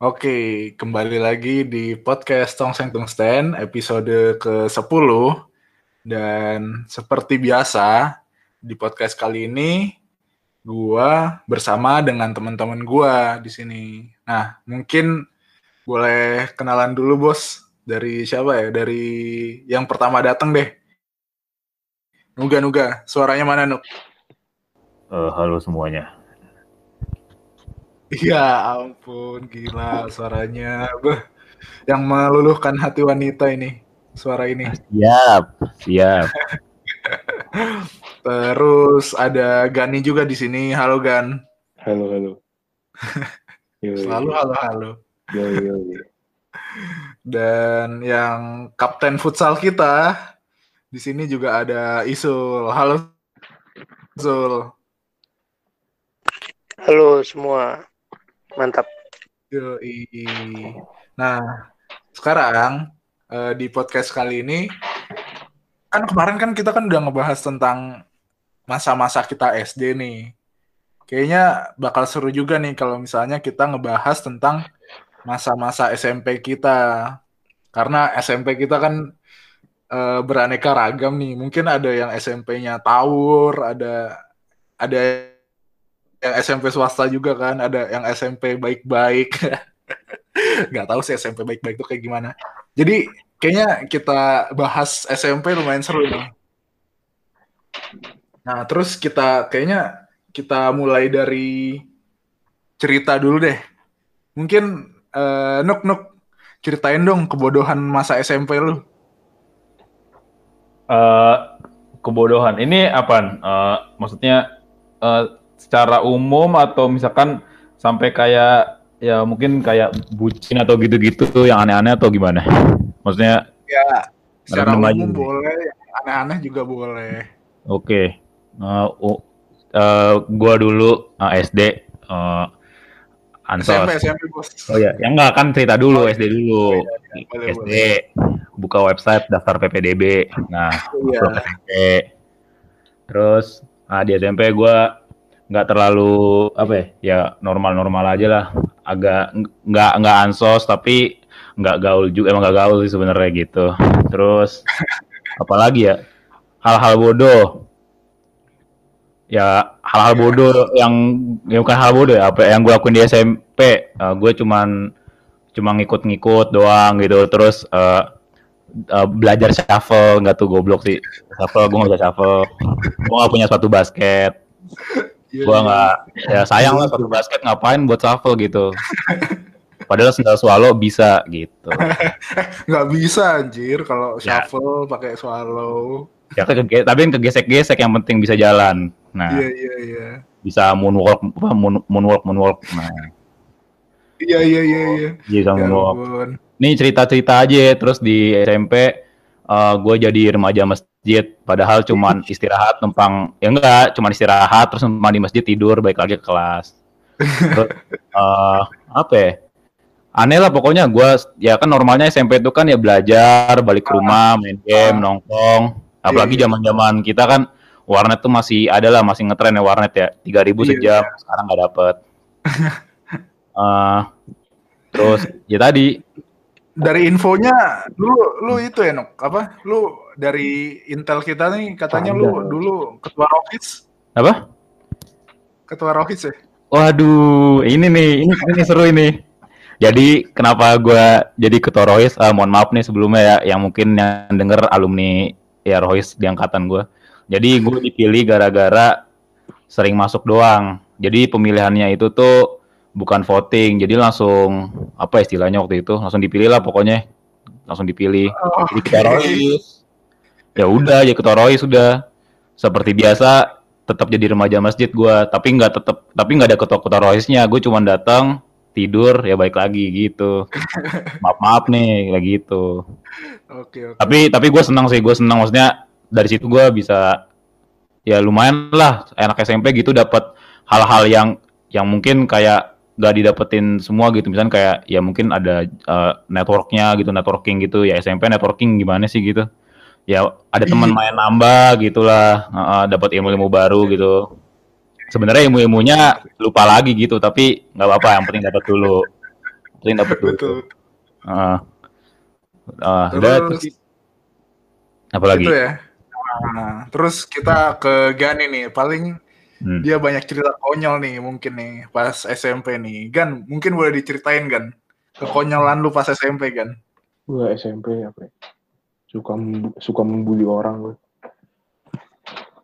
Oke, kembali lagi di podcast Tongseng Tungsten episode ke-10. Dan seperti biasa, di podcast kali ini gua bersama dengan teman-teman gua di sini. Nah, mungkin boleh kenalan dulu, Bos. Dari siapa ya? Dari yang pertama datang deh. Nuga Nuga, suaranya mana, Nuk? Uh, halo semuanya. Ya ampun, gila suaranya. Beuh, yang meluluhkan hati wanita ini, suara ini. Siap, siap. Terus ada Gani juga di sini. Halo Gan. Halo, halo. Yo, Selalu halo halo. Yo, yo, yo. Dan yang kapten futsal kita di sini juga ada Isul. Halo Isul. Halo semua. Mantap. Nah, sekarang uh, di podcast kali ini kan kemarin kan kita kan udah ngebahas tentang masa-masa kita SD nih. Kayaknya bakal seru juga nih kalau misalnya kita ngebahas tentang masa-masa SMP kita. Karena SMP kita kan uh, beraneka ragam nih. Mungkin ada yang SMP-nya tawur, ada ada yang SMP swasta juga kan, ada yang SMP baik-baik. Nggak tahu sih SMP baik-baik itu kayak gimana. Jadi kayaknya kita bahas SMP lumayan seru nih. Nah, terus kita kayaknya kita mulai dari cerita dulu deh. Mungkin uh, Nuk Nuk ceritain dong kebodohan masa SMP lu. Uh, kebodohan ini apa? Uh, maksudnya uh, secara umum atau misalkan sampai kayak ya mungkin kayak bucin atau gitu-gitu yang aneh-aneh atau gimana? Maksudnya ya secara umum aja. boleh, aneh-aneh juga boleh. Oke. Okay. Uh, uh, gua dulu uh, SD uh, Ansos. SMP, SMP, bos. Oh ya, yang enggak kan cerita dulu oh, SD dulu. Ya, ya, boleh, SD boleh. buka website daftar PPDB. Nah, oh, ya. SMP. Terus nah, di SMP gue nggak terlalu apa ya ya normal-normal aja lah. Agak nggak nggak ansos tapi nggak gaul juga emang nggak gaul sih sebenarnya gitu. Terus apalagi ya hal-hal bodoh. Ya hal-hal bodoh yang ya bukan hal bodoh ya apa yang gue lakuin di SMP uh, gue cuman cuma ngikut-ngikut doang gitu. Terus uh, uh, belajar shuffle nggak tuh goblok sih. Shuffle gue nggak bisa shuffle. Gue nggak punya sepatu basket Yeah, gua iya. nggak ya sayang lah sepatu basket ngapain buat shuffle gitu. Padahal sendal swallow bisa gitu. nggak bisa anjir kalau ya. shuffle pakai swallow. Ya ke, tapi yang kegesek-gesek yang penting bisa jalan. Nah. Iya iya iya. Bisa moonwalk moon, moonwalk moonwalk. Nah. Iya iya iya iya. Bisa ya moonwalk. Nih cerita-cerita aja terus di SMP uh, gue jadi remaja masjid padahal cuman istirahat numpang ya enggak cuman istirahat terus numpang di masjid tidur baik lagi ke kelas. Terus, uh, apa ya aneh lah pokoknya gue ya kan normalnya SMP itu kan ya belajar balik ke rumah main game ah. nongkrong. Apalagi iya, iya. zaman zaman kita kan warnet tuh masih ada lah masih ngetren ya warnet ya tiga ribu iya, sejam sekarang nggak dapet. Uh, terus ya tadi. Dari infonya lu lu itu ya Nuk apa lu dari intel kita nih katanya lu dulu ketua Rockets apa? Ketua Rockets ya? Waduh ini nih ini ini seru ini. Jadi kenapa gue jadi ketua Rohis? Uh, mohon maaf nih sebelumnya ya yang mungkin yang denger alumni ya Rohis di angkatan gue jadi gue dipilih gara-gara sering masuk doang. Jadi pemilihannya itu tuh bukan voting. Jadi langsung apa istilahnya waktu itu? Langsung dipilih lah pokoknya. Langsung dipilih. Oh, jadi ketua rois ya udah ya ketua rois sudah. Seperti biasa tetap jadi remaja masjid gue tapi nggak tetap tapi nggak ada ketua ketua roisnya gue cuma datang tidur ya baik lagi gitu. Maaf maaf nih kayak gitu. Oke, oke. tapi tapi gue senang sih gue senang. Maksudnya dari situ gue bisa ya lumayan lah enak SMP gitu dapat hal-hal yang yang mungkin kayak gak didapetin semua gitu. Misalnya kayak ya mungkin ada uh, networknya gitu networking gitu. Ya SMP networking gimana sih gitu ya ada teman main nambah gitulah uh, uh, dapat ilmu-ilmu baru gitu. Sebenarnya ilmu-ilmunya lupa lagi gitu tapi nggak apa-apa yang penting dapat dulu. Duit betul. Ah. Ah, udah terus terus apa lagi? itu ya. Nah, terus kita ke Gani nih paling Hmm. dia banyak cerita konyol nih mungkin nih pas SMP nih. Gan mungkin boleh diceritain Gan kekonyolan lu pas SMP Gan? Gue SMP apa ya? Suka suka membuli orang gue.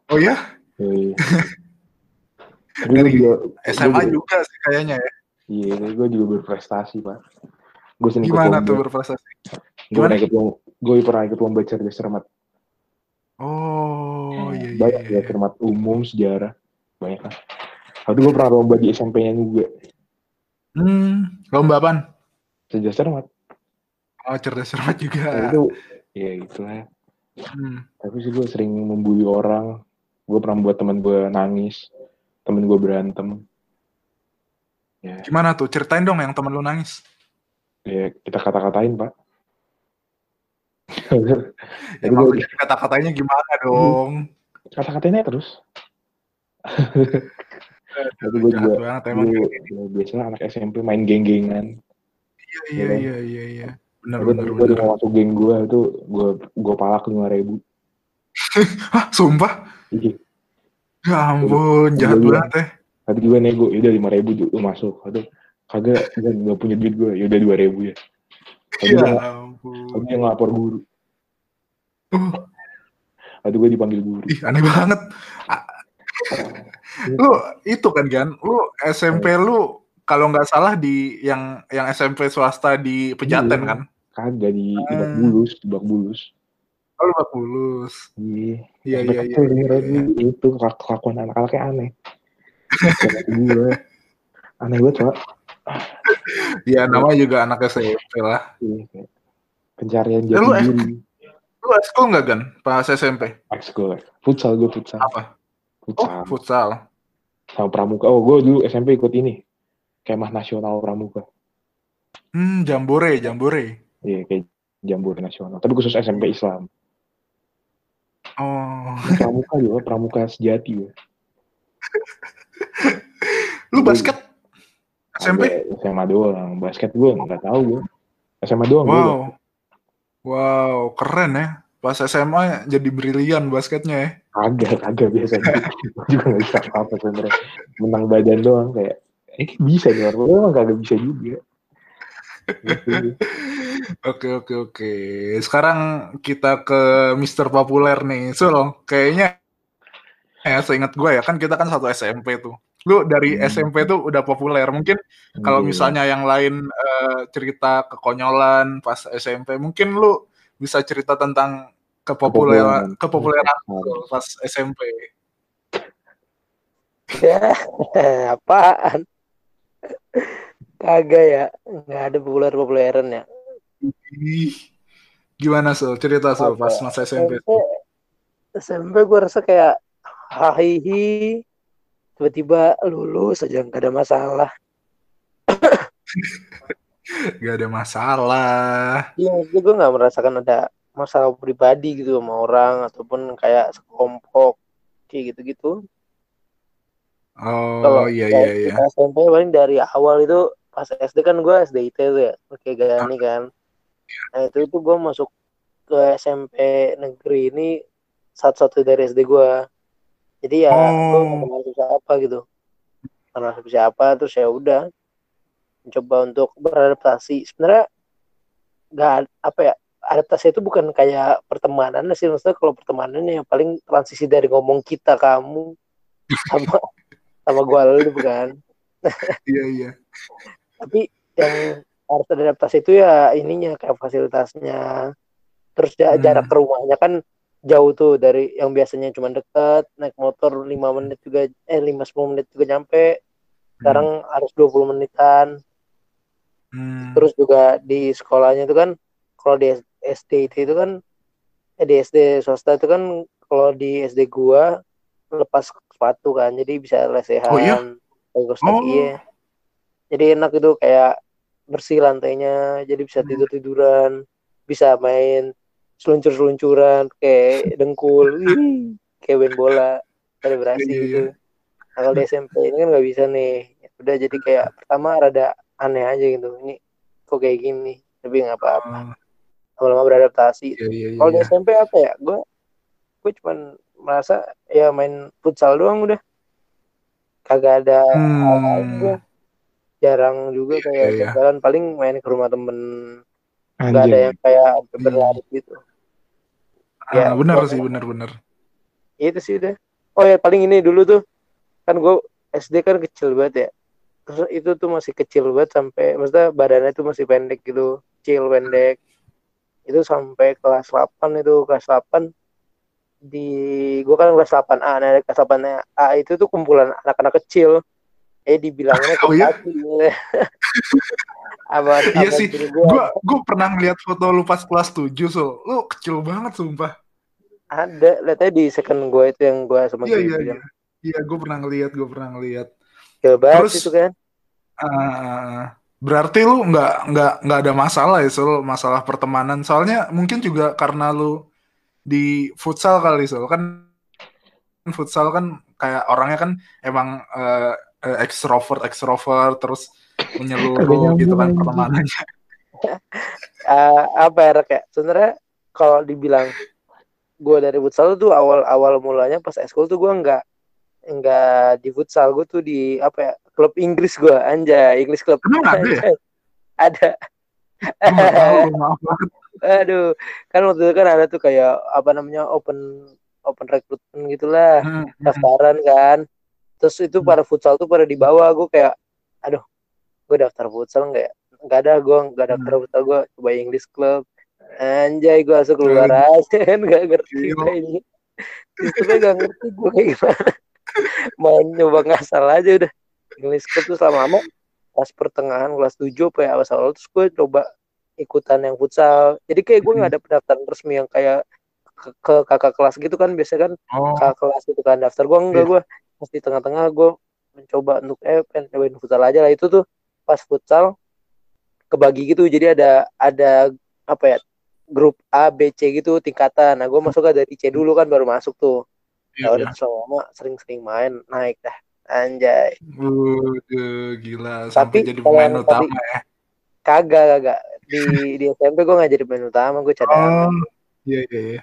oh ya Iya. Dari gue juga, SMA gua juga, juga sih kayaknya ya iya, gue juga berprestasi pak. Gue sering gimana tuh berprestasi Gue gimana? pernah ikut gue pernah ikut lomba cerdas cermat. oh iya iya, Banyak iya. ya cermat umum, sejarah, banyak kan. Tapi gue pernah lomba di SMP-nya juga, hmm lomba apaan cerdas cermat. oh cerdas cermat juga Nah, itu, ya itulah. hmm. Tapi sih gue sering membuli orang. Gue pernah buat temen gue nangis, temen gue berantem. Ya, gimana tuh ceritain dong yang temen lu nangis ya kita kata-katain pak. ya, gue kata-katanya gimana dong kata-katainnya terus. Tapi gue juga, banget gue, ya, biasanya anak SMP main geng-gengan. iya iya iya iya iya benar Tapi benar gue mau masuk geng gue itu gue gue palak lima ribu. Hah, sumpah ya ampun jahat Iya, iya. banget ya Tadi gue nego, yaudah lima ribu lu masuk. Aduh, kagak, gue nggak punya duit gue, yaudah dua ribu ya. Tadi ya ampun tadi dia ngelapor guru. Uh, Tadi gue dipanggil guru. ih aneh banget Ah, lu itu kan Gan lu SMP lu kalau nggak salah di yang yang SMP swasta di Pejaten Iya. kan Kagak di Ah. Lebak Bulus, Lebak Bulus. oh Lebak Bulus Iya. iya iya iya lima ribu itu kelak- kelakuan anak-anaknya aneh. Gue, aneh banget pak. ya namanya juga anak SMP lah Iya, pencarian Eh, jati lu diri. lu ekskul nggak Gan pas SMP Ekskul, futsal gue futsal. apa oh Futsal. futsal Sama pramuka. Oh gue dulu SMP ikut ini. Kemah nasional pramuka. hmm jambore jambore Iya kayak jambore nasional. Tapi khusus SMP Islam. oh Pramuka juga, pramuka sejati gue. lu basket SMP SMA doang. Basket gue nggak tahu gue. SMA doang gue. wow wow keren ya pas SMA jadi brilian basketnya ya Kagak, kagak biasa. gue juga nggak bisa apa-apa sebenarnya. Menang badan doang kayak. Eh bisa nih orang. Gue emang kagak bisa juga. Gitu. Oke oke oke. Sekarang kita ke Mister Populer nih. Sul, kayaknya ya seingat gue ya kan kita kan satu SMP tuh. Lu dari Hmm. SMP tuh udah populer. Mungkin kalau Iya. misalnya yang lain eh, cerita kekonyolan pas SMP, mungkin lu bisa cerita tentang kepopuleran Kepopuleran. pas SMP. Ya, apaan? Kagak ya, nggak ada populer-populeran ya. Ih, Gimana Sul? Cerita Sul pas masa SMP. SMP, SMP gue rasa kayak hahihi, tiba-tiba lulus aja nggak ada masalah. Gak ada masalah. Iya, maksudnya gue nggak merasakan ada masalah pribadi gitu sama orang ataupun kayak sekelompok kayak gitu-gitu. Oh iya iya iya. kita SMP paling dari awal itu pas SD kan gue SD IT tuh ya, pakai Gani kan. Nah itu itu gue masuk ke SMP negeri ini satu-satu dari SD gue. Jadi ya gue Oh. nggak kenal siapa gitu. Kenal siapa terus ya udah mencoba untuk beradaptasi. Sebenarnya nggak apa ya adaptasi itu bukan kayak pertemanan sih maksudnya kalau pertemanan ya paling transisi dari ngomong kita kamu sama sama gue lu bukan Iya iya. Tapi yang harus adaptasi itu ya ininya kayak fasilitasnya terus Hmm. jarak ke rumahnya kan jauh tuh dari yang biasanya cuma dekat naik motor 5 menit juga eh 5 10 menit juga nyampe sekarang harus 20 menitan Hmm. terus juga di sekolahnya itu kan kalau di SD itu, kan eh, di SD swasta itu kan kalau di SD gua lepas sepatu kan jadi bisa lesehan Oh, iya? bagus Oh. kaki ya jadi enak itu kayak bersih lantainya jadi bisa Hmm. tidur tiduran bisa main seluncur seluncuran kayak dengkul kayak main bola selebrasi Iya, gitu. Nah, kalau di SMP ini kan nggak bisa nih. Udah jadi kayak pertama rada aneh aja gitu. Ini kok kayak gini tapi nggak apa-apa. Oh, lama-lama beradaptasi. Iya iya kalau di SMP apa ya? Gue gue cuman merasa ya main futsal doang udah. Kagak ada Hmm. Jarang juga Iya, kayak iya. jalan paling main ke rumah temen nggak ada yang kayak Hmm. berlari gitu Ah, ya, benar gua- sih, benar-benar. itu sih udah oh ya paling ini dulu tuh kan gue SD kan kecil banget ya terus itu tuh masih kecil banget sampai maksudnya badannya tuh masih pendek gitu kecil pendek itu sampai kelas 8 itu kelas 8 di gue kan kelas 8 A nah kelas 8 A itu tuh kumpulan anak-anak kecil eh dibilangnya Oh, iya? apa Iya sih, gue Gua gua pernah ngeliat foto lu pas kelas 7, so. Lu kecil banget sumpah. ada lihatnya di second gue itu yang gue sama Iya, iya, bilang. iya. Iya, gua pernah ngeliat, gua pernah ngeliat. Kecil banget Terus- itu kan Ah, berarti lu nggak nggak nggak ada masalah ya soal masalah pertemanan. Soalnya mungkin juga karena lu di futsal kali so kan futsal kan kayak orangnya kan emang eh, eh, ekstrovert ekstrovert terus menyeluruh gitu kan pertemanannya. Eh, apa ya Rek, ya sebenarnya kalau dibilang gue dari futsal tuh awal awal mulanya pas eskul tuh gue nggak nggak di futsal gue tuh di apa ya klub Inggris gue anjay English club Emang ada ya? Ada maaf banget. aduh kan waktu itu kan ada tuh kayak apa namanya open open recruitment gitulah Hmm, hmm. daftaran kan terus itu para futsal tuh pada di bawah gue kayak aduh gue daftar futsal nggak ya? Nggak ada gue nggak daftar futsal gue coba English club. Anjay gue langsung keluar aja nggak ngerti kayaknya sistemnya nggak ngerti gue kayak gimana. Main nyoba ngasal aja udah. English club tuh selama lama pas pertengahan kelas 7 apa ya awal awal terus gue coba ikutan yang futsal. Jadi kayak gue nggak ada pendaftaran resmi yang kayak ke, ke kakak kelas gitu kan biasanya kan Oh, kakak kelas itu kan daftar gue enggak Iya. gue pas di tengah-tengah gue mencoba untuk eh pengen futsal aja lah. Itu tuh pas futsal kebagi gitu. Jadi ada ada apa ya grup A B C gitu tingkatan. Nah gue masuknya dari C dulu kan baru masuk tuh. Ya udah iya. terus lama sering-sering main naik dah. Anjay. Waduh, gila. Tapi sampai jadi kalau pemain utama ya. kagak kagak. Di di SMP gue nggak jadi pemain utama gue cadangan. Oh, iya iya iya.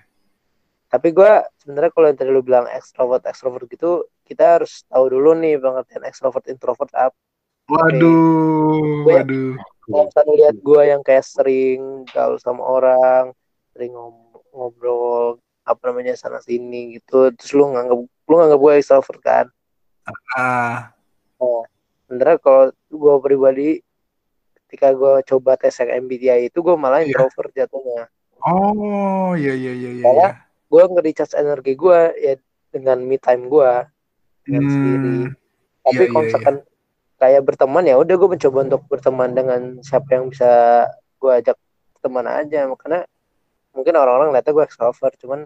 Tapi gue sebenarnya kalau yang tadi lu bilang ekstrovert ekstrovert gitu kita harus tahu dulu nih pengertian ekstrovert introvert apa Waduh, Gue- waduh. kalau misalnya lihat gue yang kayak sering gaul sama orang sering ngom- ngobrol apa namanya sana sini gitu terus lu nganggap lu nganggap gue extrovert kan Ah, sebenarnya kalau gue pribadi ketika gue coba tes yang MBTI itu gue malah Iya. introvert jatuhnya oh iya iya iya iya. Iya. gue nge-recharge energi gue ya dengan me time gue dengan sendiri. Hmm, tapi Iya, kalau iya, misalkan kayak berteman ya udah gue mencoba untuk berteman dengan siapa yang bisa gue ajak teman aja. Makanya mungkin orang-orang lihatnya gue extrovert cuman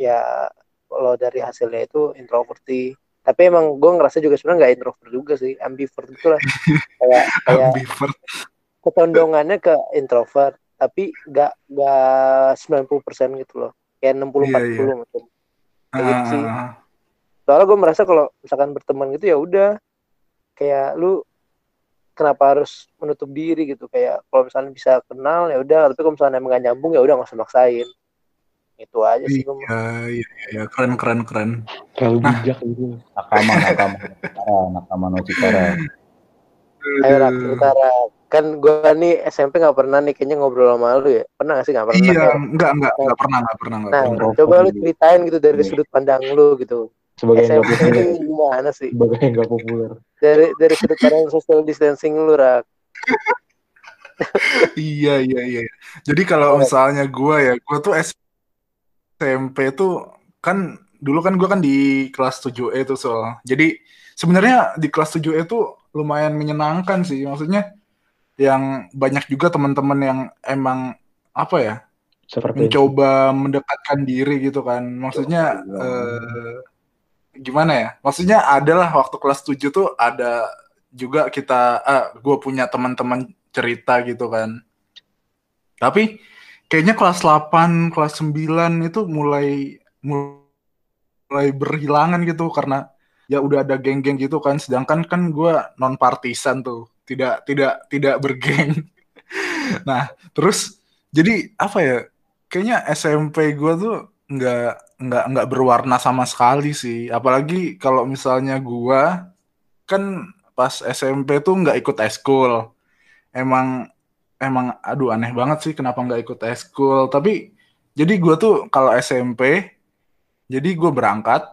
ya kalau dari hasilnya itu introvert sih. Tapi emang gue ngerasa juga sebenarnya nggak introvert juga sih ambivert gitu lah kayak kayak ambivert. ketondongannya ke introvert tapi nggak nggak 90% gitu loh kayak 60 Iya, 40 iya. mungkin Kayak gitu sih. Ah, soalnya gue merasa kalau misalkan berteman gitu ya udah kayak lu kenapa harus menutup diri gitu kayak kalau misalnya bisa kenal ya udah tapi kalau misalnya emang gak nyambung ya udah nggak usah maksain itu aja sih gue Iya, iya, iya, keren, keren, keren. Terlalu Nah. bijak gitu. Nakama, nakama, nakama, nakama ayo Rak, utara kan gue nih SMP nggak pernah nih kayaknya ngobrol sama lu ya pernah gak sih nggak pernah Iya, ya? enggak, enggak, enggak pernah, enggak pernah, enggak nah pernah. Coba lu ceritain gitu dari Iya. sudut pandang lu gitu Sebagai yang SMP gak populer. itu gimana sih Sebagai yang gak populer. dari dari sudut pandang social distancing lu rak Iya, iya, iya. Jadi kalau Iya. misalnya gue ya, gue tuh SMP tuh kan dulu kan gue kan di kelas 7E tuh soal. Jadi sebenarnya di kelas 7E tuh lumayan menyenangkan sih. Maksudnya yang banyak juga teman-teman yang emang apa ya Seperti mencoba mendekatkan diri gitu kan. Maksudnya eh, gimana ya? Maksudnya adalah waktu kelas 7 tuh ada juga kita ah, gue punya teman-teman cerita gitu kan. Tapi kayaknya kelas 8, kelas 9 itu mulai mulai berhilangan gitu karena ya udah ada geng-geng gitu kan. Sedangkan kan gue non partisan tuh, tidak tidak tidak bergeng. nah terus jadi apa ya kayaknya SMP gue tuh nggak nggak nggak berwarna sama sekali sih. Apalagi kalau misalnya gue kan pas SMP tuh nggak ikut eskul. Emang emang aduh aneh banget sih kenapa nggak ikut eskul. Tapi jadi gue tuh kalau SMP jadi gue berangkat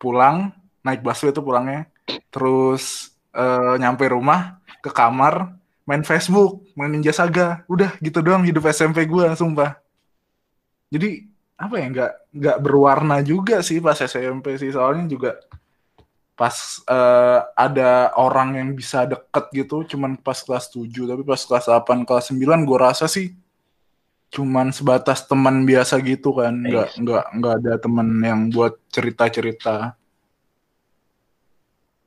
pulang naik busway tuh pulangnya. Terus uh, nyampe rumah ke kamar main Facebook main Ninja Saga. Udah gitu doang hidup SMP gue sumpah. Jadi apa ya nggak nggak berwarna juga sih pas SMP sih. Soalnya juga pas uh, ada orang yang bisa deket gitu cuman pas kelas 7 tapi pas kelas 8 kelas 9 gue rasa sih cuman sebatas teman biasa gitu kan. Nggak nggak nggak ada teman yang buat cerita cerita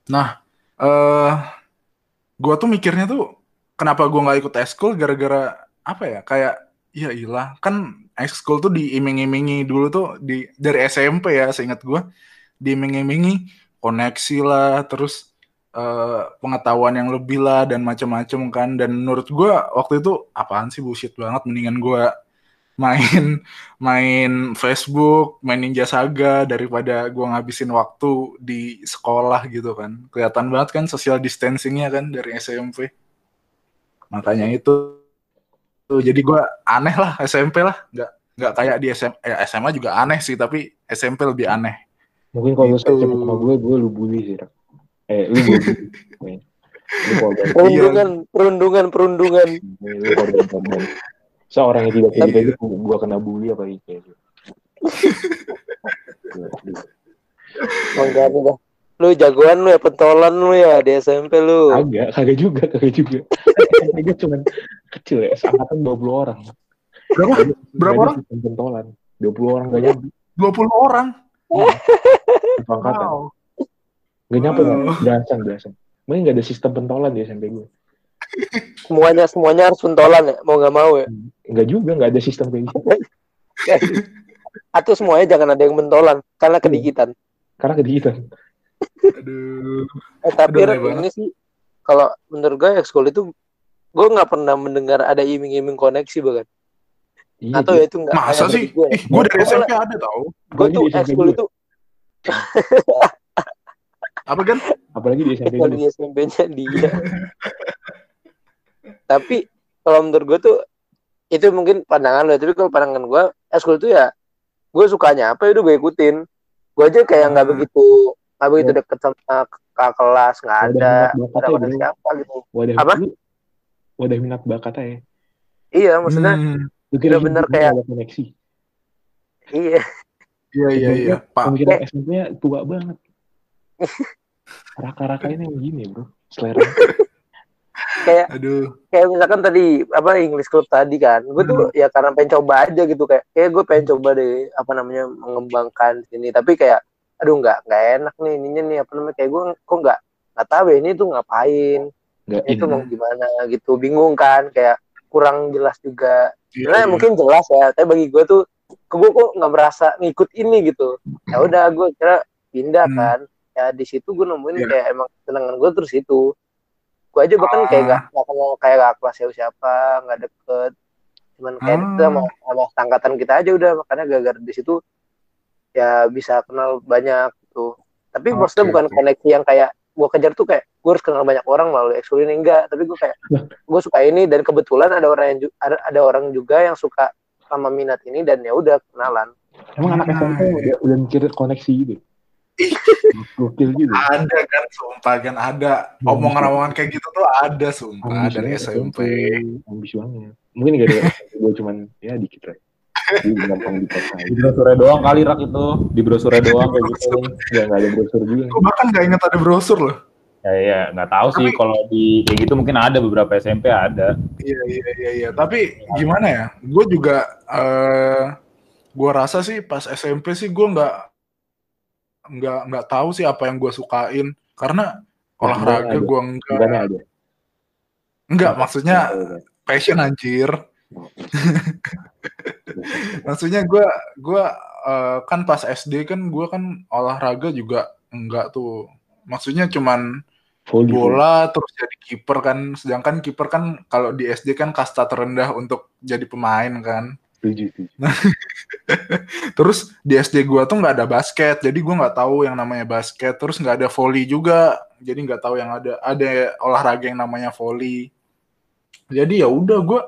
nah uh, gue tuh mikirnya tuh kenapa gue nggak ikut eskul gara-gara apa ya kayak ya ilah kan ekskul tuh diiming-imingi dulu tuh di dari SMP ya seingat gue diiming-imingi koneksi lah, terus uh, pengetahuan yang lebih lah dan macam-macam kan. Dan menurut gue waktu itu apaan sih bullshit banget. Mendingan gue main main Facebook, main Ninja Saga daripada gue ngabisin waktu di sekolah gitu kan. Kelihatan banget kan social distancingnya kan dari SMP. Makanya itu tuh jadi gue aneh lah SMP lah, nggak nggak kayak di SMA, eh, SMA juga aneh sih tapi SMP lebih aneh. Mungkin kalau gitu. lu sama gue, gue lu bully sih. Eh, lu bully. perundungan, perundungan, perundungan. Seorang yang tidak kayak gitu, gue kena bully apa kayak gitu. Enggak dah. Lu jagoan lu ya pentolan lu ya di SMP lu. Kagak, kagak juga, kagak juga. SMP gue cuma kecil ya, seangkatan 20 orang. Berapa? Berapa orang? Pentolan. 20 orang gak nyampe. 20 orang? angkatan. Wow. Gak nyampe wow. belasan belasan. Mungkin gak ada sistem pentolan di SMP gue. Semuanya semuanya harus pentolan ya, mau nggak mau ya. Enggak juga, nggak ada sistem kayak gitu. Atau semuanya jangan ada yang pentolan karena iya. kedikitan. Karena kedikitan. Aduh. Eh, tapi Aduh, ini sih kalau menurut gue ekskul itu gue nggak pernah mendengar ada iming-iming koneksi bahkan. Iya, Atau ya itu enggak Masa sih? Gue, Ih, gue dari SMP ada tau. Gue tuh ekskul itu apa kan? Apalagi di SMP. Di SMP-nya dia. Tapi kalau menurut gue tuh itu mungkin pandangan lo, tapi kalau pandangan gue, eskul tuh ya gue sukanya apa itu gue ikutin. Gue aja kayak nggak hmm. begitu nggak begitu ya. deket sama kakak kelas nggak ada ada ya, siapa gitu. Wadah apa? Wadah minat bakat ya. Iya, maksudnya hmm. bener-bener kayak koneksi. Iya. Iya iya iya. Pak. Pemikiran SMP-nya tua banget. Raka-raka ini begini bro, selera. kayak Aduh. kayak misalkan tadi apa English Club tadi kan, gue tuh hmm. ya karena pengen coba aja gitu kayak, kayak gue pengen coba deh apa namanya mengembangkan sini, tapi kayak aduh nggak nggak enak nih ininya nih apa namanya kayak gue kok nggak nggak tahu ya ini tuh ngapain, gak itu mau gimana gitu, bingung kan kayak kurang jelas juga. Iya, iya. mungkin jelas ya, tapi bagi gue tuh gue kok nggak merasa ngikut ini gitu ya udah gue kira pindah hmm. kan ya di situ gue nemuin yeah. kayak emang senengan gue terus itu gue aja bahkan ah. kayak gak gak kenal kayak gak kelas siapa siapa nggak deket cuman kayak ah. itu sama, sama angkatan kita aja udah makanya gara-gara di situ ya bisa kenal banyak gitu tapi okay, maksudnya bukan okay. koneksi yang kayak gue kejar tuh kayak gue harus kenal banyak orang melalui ekskul ini enggak tapi gue kayak gue suka ini dan kebetulan ada orang yang ada, ada orang juga yang suka sama minat ini dan ya udah kenalan. Emang anak SMP nah, udah, udah mikir koneksi gitu? Gokil gitu. Ada kan, sumpah kan ada. Omongan-omongan kayak gitu tuh ada sumpah Ambis dari SMP. Ambis banget. Mungkin gak ada gue cuman ya dikit lah. Di brosur doang kali rak itu. Di brosur doang kayak gitu. Ya gak ada brosur juga. Gue bahkan gak inget ada brosur loh. Ya iya, nggak tahu sih kalau di kayak gitu mungkin ada beberapa SMP ada. Iya iya iya iya. Tapi gimana ya? Gue juga uh, gue rasa sih pas SMP sih gue nggak nggak nggak tahu sih apa yang gue sukain karena olahraga gue enggak. Enggak, maksudnya passion anjir. maksudnya gue gue uh, kan pas SD kan gue kan olahraga juga enggak tuh. Maksudnya cuman Volley, volley. bola terus jadi kiper kan sedangkan kiper kan kalau di SD kan kasta terendah untuk jadi pemain kan Setuju, terus di SD gua tuh nggak ada basket jadi gua nggak tahu yang namanya basket. Terus nggak ada volley juga jadi nggak tahu yang ada ada olahraga yang namanya volley. Jadi ya udah gua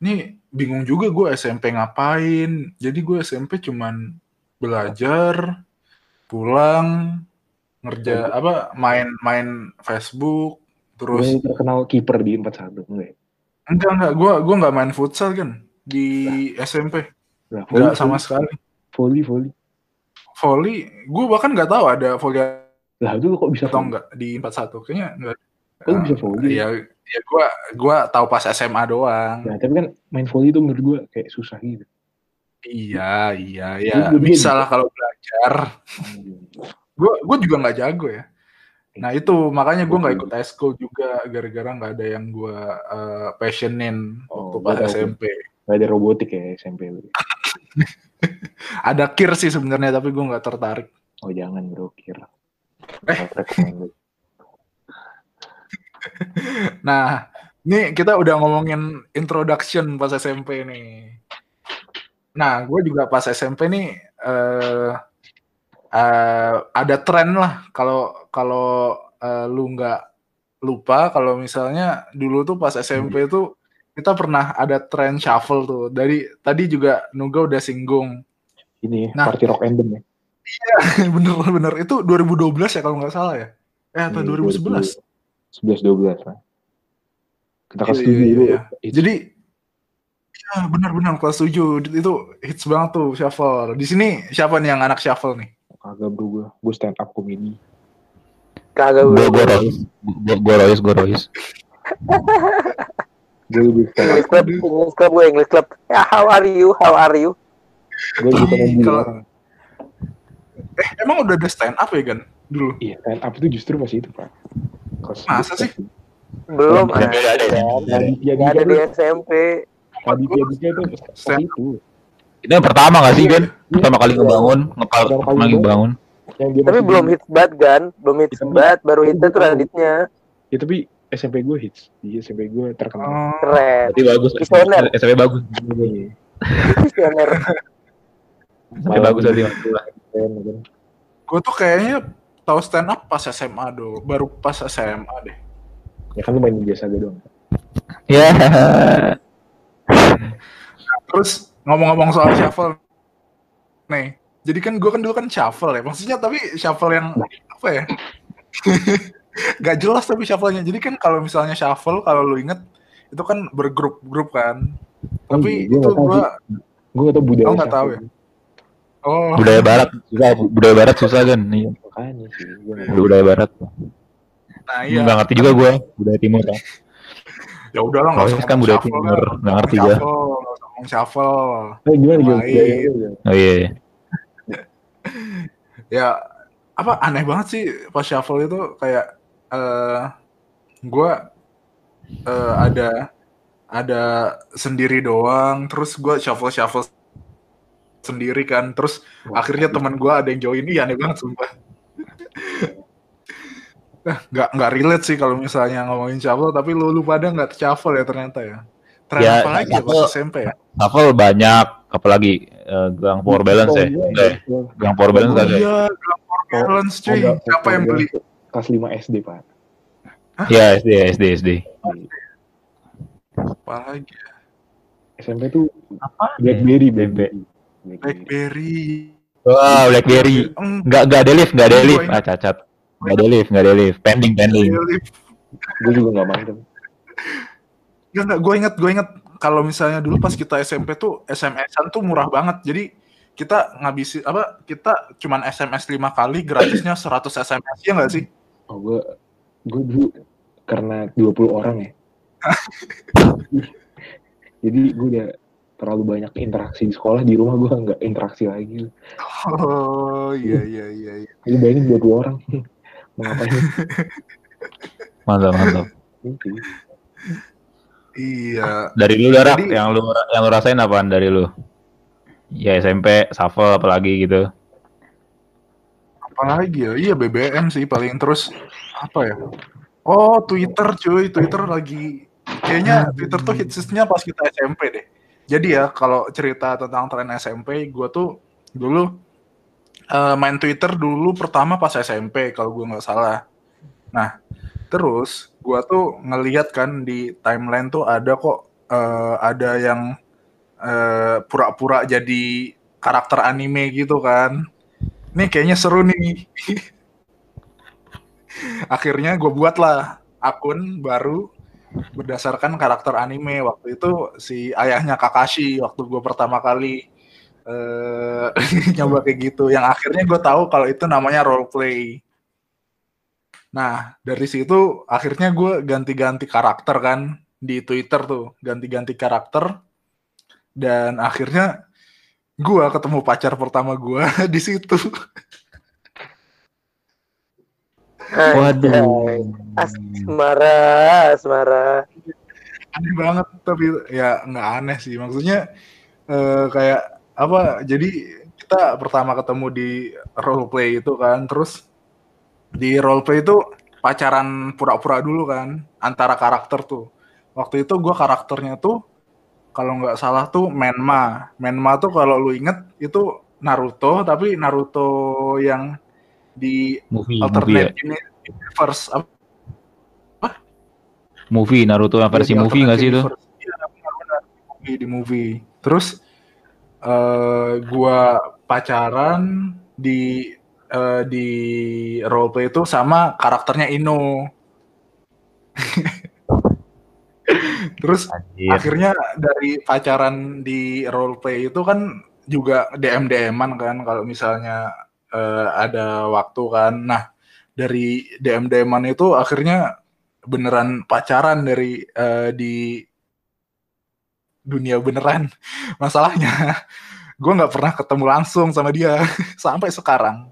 nih bingung juga gua SMP ngapain. Jadi gua SMP cuman belajar pulang ngerja apa main-main Facebook terus Gue terkenal kiper di 41 enggak ya? enggak enggak. Gua gua nggak main futsal kan di SMP Nah, enggak sama sekali. Volley, volley. volley gue bahkan nggak tahu ada volley Lah itu kok bisa atau volley? enggak di 41 kayaknya enggak Kok lu bisa volley? ya ya gue gua tahu pas SMA doang. Nah, tapi kan main volley itu menurut gue kayak susah gitu. iya iya ya. Juga bisa lah kalau belajar. Gue gue juga nggak jago ya. Nah itu makanya gue nggak ikut school juga gara-gara nggak ada yang gue uh, passionin waktu Oh, pas gua tahu. SMP Gak ada robotik ya SMP lu. ada kir sih sebenarnya tapi gue nggak tertarik Oh jangan bro, kira. Eh. Nah, ini kita udah ngomongin introduction pas SMP nih. Nah, gue juga pas SMP nih eh eh, ada tren lah kalau kalau eh, lu nggak lupa kalau misalnya dulu tuh pas SMP tuh kita pernah ada tren shuffle tuh. Dari tadi juga Nuga udah singgung. Ini Nah. party rock anthem ya. Bener-bener itu 2012 ya kalau nggak salah ya. Eh atau Iya, 2011? 11 12 lah. Kita Iya, kasih iya, tujuh iya, dulu. iya. Jadi ya benar-benar kelas 7 itu hits banget tuh shuffle. Di sini siapa nih yang anak shuffle nih? Kagak bro gue, gue stand up comedy. Kagak Gue gue. Royce, gue gue Royce, gue Royce. Gue lebih English club, English club gue English club. Ya, how are you? How are you? gue lebih dulu Kalau- orang. Eh emang udah ada stand up ya kan dulu? Iya, stand up itu justru pas itu pak. Kelas Masa 11. sih? Belum Ada, ada. ada, ada. Ada Dika di SMP. Dika tuh pas Stand itu. Itu yang pertama gak sih kan? Pertama kali ngebangun, ngepal, Pertama kali pertama kali ngebangun. Dia Tapi masih belum hits banget kan? Belum hits banget, baru hitnya tuh Raditnya. Ya tapi SMP gue hits. Di SMP gue terkenal. Oh, Keren. Berarti bagus. Visioner. SMP bagus. Visioner. SMP bagus kan. gue tuh kayaknya tahu stand up pas SMA do, baru pas SMA deh. Ya kan lu main biasa gue doang. Ya. Terus ngomong-ngomong soal shuffle nih, jadi kan gue kan dulu kan shuffle ya, maksudnya tapi shuffle yang apa ya? Gak jelas tapi shuffle-nya. Jadi kan kalau misalnya shuffle, kalau lu inget itu kan bergrup-grup kan. Oh, Tapi iya, gua itu tahu gue, Gue gak tau budaya Oh, tahu siapa. oh Budaya barat susah, budaya barat susah kan. Iya. Makanya sih. Gak. Budaya barat. nah iya. Nggak ngerti juga gue budaya timur. Kan. Ya udahlah nggak usah kan budaya shuffle timur, lah. nggak ngerti gue. ngomong shuffle. Eh, gimana gimana? Budaya lu, Oh iya. iya. ya apa aneh banget sih pas shuffle itu kayak eh gue eh, ada ada sendiri doang. Terus gue shuffle shuffle sendiri kan. Terus Wah, akhirnya teman gue ada yang join. Iya aneh banget sumpah. Nah, nggak nggak relate sih kalau misalnya ngomongin shuffle tapi lu lu pada nggak shuffle ya ternyata ya? Tren Ya, apa lagi ya pas SMP ya? Shuffle banyak, apalagi eh, gang power balance ya. Oh, ya? iya. Gang power balance oh ya? iya Grand Power balance cuy. Ada siapa yang beli Kelas 5 SD, Pak. Iya, SD, SD, SD. apa lagi ya? SMP tuh apa Blackberry, Blackberry. Blackberry. Blackberry Wah, BlackBerry. Eng, Enggak enggak ada lift, enggak ada lift. Ah, cacat. Enggak ada lift, enggak ada lift. Pending, pending. Gue juga gak main. tapi. Enggak, enggak, gue inget, gue inget kalau misalnya dulu pas kita SMP tuh SMS-an tuh murah banget. Jadi kita ngabisin apa? Kita cuman SMS 5 kali gratisnya 100 SMS ya enggak sih? Oh, gue gue dulu karena 20 orang ya. Jadi gue udah terlalu banyak interaksi di sekolah di rumah gue nggak interaksi lagi. Oh, iya iya iya iya. Lu bayangin 20 orang. Mau ngapain? Mantap, mantap. Iya. Dari lu Darak, Jadi- yang lu yang lu rasain apaan dari lu? Ya SMP, shuffle apalagi gitu. Apalagi ya? Iya BBM sih paling terus apa ya? Oh, Twitter cuy, Twitter lagi kayaknya Twitter tuh hitsnya pas kita SMP deh. Jadi ya kalau cerita tentang tren SMP, gue tuh dulu uh, main Twitter dulu pertama pas SMP kalau gue nggak salah. Nah, terus gue tuh ngeliat kan di timeline tuh ada kok uh, ada yang pura pura-pura jadi karakter anime gitu kan. Nih kayaknya seru nih. Akhirnya gue buat lah akun baru berdasarkan karakter anime. Waktu itu si ayahnya Kakashi waktu gue pertama kali uh, nyoba kayak gitu. Yang akhirnya gue tahu kalau itu namanya role play nah dari situ akhirnya gue ganti-ganti karakter kan di Twitter tuh. Ganti-ganti karakter. Dan akhirnya gue ketemu pacar pertama gue di situ Waduh. Asmara, asmara. Aneh banget tapi ya nggak aneh sih. Maksudnya eh, kayak apa? Jadi kita pertama ketemu di role play itu kan, terus di role play itu pacaran pura-pura dulu kan antara karakter tuh. Waktu itu gue karakternya tuh kalau nggak salah tuh Menma. Menma tuh kalau lu inget itu Naruto tapi Naruto yang di movie, alternate movie ya? universe apa? Movie Naruto yang versi Iya, movie nggak sih itu? Iya, movie di movie. Terus eh gua pacaran di eh, di roleplay itu sama karakternya Ino. Terus Anjir. akhirnya dari pacaran di roleplay itu kan juga DM DM-an kan kalau misalnya eh, ada waktu kan. Nah, dari DM DM-an itu akhirnya beneran pacaran dari eh, di dunia beneran. Masalahnya gue nggak pernah ketemu langsung sama dia sampai sekarang.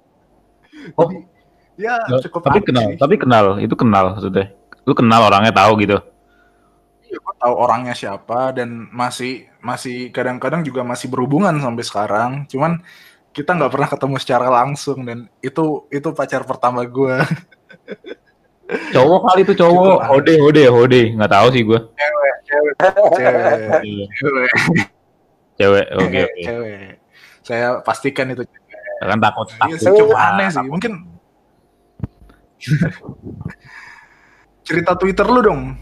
Oh. Jadi, ya cukup tapi kenal, sih. tapi kenal, itu kenal maksudnya. Lu kenal orangnya tahu gitu. Iya, gue tahu orangnya siapa dan masih masih kadang-kadang juga masih berhubungan sampai sekarang. Cuman kita nggak pernah ketemu secara langsung dan itu itu pacar pertama gue. Cowok kali itu cowok. Cukup. Hode, hode, hode. Nggak tahu sih gue. cewek, cewek, cewek, Cewek, oke oke. cewek. Saya pastikan itu. cewek. Kan takut Iya takut. sih, cukup aneh sih. Mungkin cerita Twitter lu dong.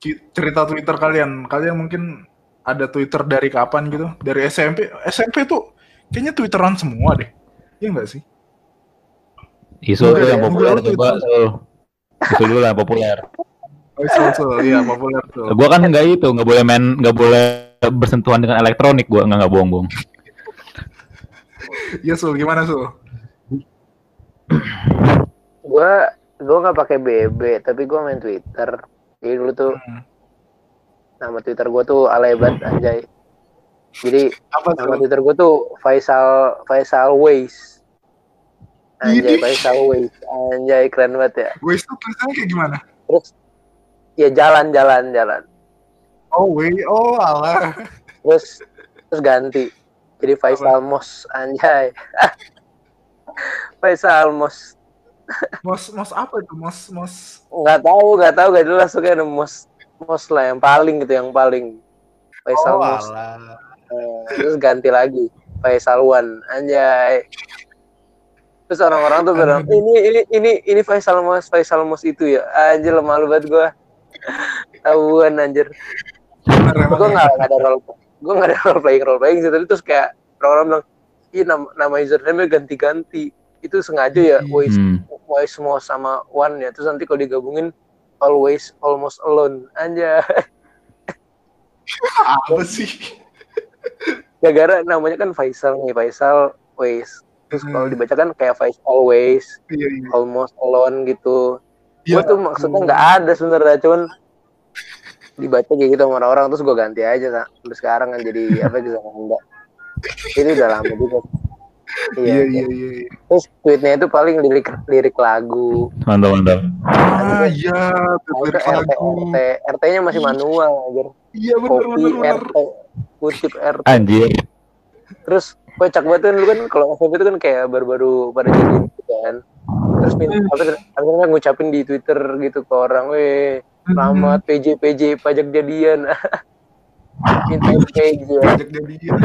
Cerita Twitter kalian. Kalian mungkin ada Twitter dari kapan gitu? Dari SMP. SMP tuh kayaknya Twitteran semua deh. Iya enggak sih? Isu tuh Enggak, yang ya, populer enggak, coba. Isu dulu lah yang populer. Oh, Sul, Sul. Iya, populer tuh. Gua kan nggak itu, nggak boleh main, nggak boleh bersentuhan dengan elektronik. Gua nggak nggak bohong bohong. Iya, Sul. Gimana, Sul? Gua gua nggak pakai BB, tapi gua main Twitter. Jadi dulu tuh Hmm. nama Twitter gua tuh Alebat anjay. Jadi Apa nama tuh? Twitter gua tuh Faisal Faisal Ways. Anjay Ini. Faisal Ways. Anjay keren banget ya. Waze tuh tulisannya kayak gimana? Terus ya jalan jalan jalan. Oh, way. Oh, alah. Terus terus ganti. Jadi Faisal Mos anjay. Faisal Mos. Mos, mos apa itu? Mos, mos. nggak tahu nggak tahu gak jelas tuh kayak mos mos lah yang paling gitu yang paling Faisal Oh, Mos. Eh, terus ganti lagi Faisal Wan anjay terus orang-orang tuh bilang ini ini ini ini Faisal Mos Faisal Mos itu ya anjir malu banget gua tahuan anjir emang. gua nggak ada role gua nggak ada role playing role playing sih tadi terus kayak orang-orang bilang ini nama, nama username ganti-ganti itu sengaja ya Hmm. Waze Mos sama One ya. Terus nanti kalau digabungin always almost alone. Anjay. Apa sih? gara-gara namanya kan Faisal nih Faisal Waze terus kalau Hmm. dibaca kan kayak Faisal always Iya, iya. almost alone gitu. Iya. gue tuh maksudnya nggak ada sebenarnya cuman dibaca kayak gitu sama orang-orang. Terus gue ganti aja sampai sekarang kan jadi apa gitu enggak ini udah lama juga Iya, iya, iya. iya. terus tweetnya itu paling lirik lirik lagu Mantap mantap. Ah, iya, lirik RT lagu. RT RT nya masih manual aja Iya, bener, bener. RT kutip RT Anjir. terus kocak banget kan dulu kan kalau SMP itu kan kayak baru-baru pada jadi gitu kan terus minta apa akhirnya ngucapin di Twitter gitu ke orang, weh selamat PJ PJ pajak jadian. PJ. Pajak jadian.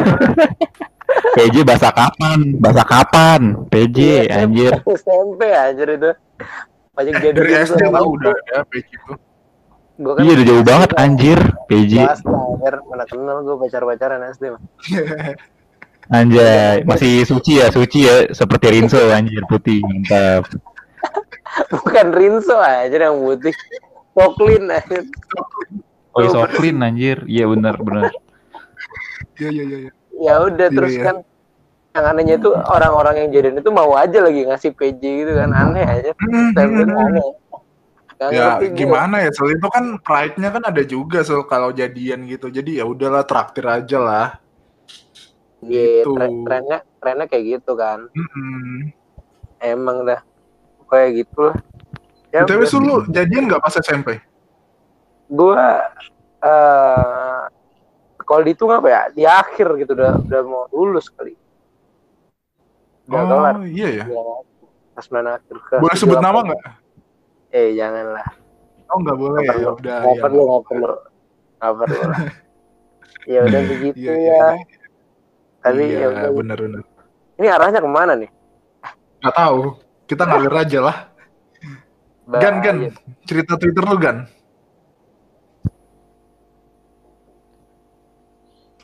PJ bahasa kapan? Bahasa kapan? PJ Iya, anjir. SMP anjir itu. Pajak jadian. dari SD tau udah ada page itu. Gua kan Iya udah jauh banget anjir. PJ akhir mana kenal gue pacar-pacaran SD mah. anjay. Masih suci ya, suci ya seperti Rinso anjir putih. Mantap. Bukan Rinso aja yang putih. Poklin aja. Oh, iya, Soklin anjir. Iya benar benar. Iya iya iya. iya. Ya udah Iya, terus iya. kan yang anehnya itu orang-orang yang jadian itu mau aja lagi ngasih PJ gitu kan aneh aja. Bilang aneh. Gak ya gimana ya soal itu kan pride-nya kan ada juga so kalau jadian gitu jadi ya udahlah traktir aja lah Iya, gitu. tren- trennya trennya kayak gitu kan. Mm-mm. Emang dah kayak gitu lah. Ya tapi lu jadian nggak pas SMP gua eh kalau dihitung apa ya? Di akhir gitu udah udah mau lulus kali. Udah kelar oh iya ya? Ya, pas mana akhir ke boleh sebut nama nggak? Eh janganlah. Oh nggak boleh nggak ya? udah nggak ya. perlu nggak perlu. Nggak perlu lah. Ya udah begitu Iya, ya. iya. tapi iya, ya udah. bener bener. Ini arahnya ke mana nih? Nggak tahu. Kita ngalir aja lah. Gan gan. Cerita twitter lu gan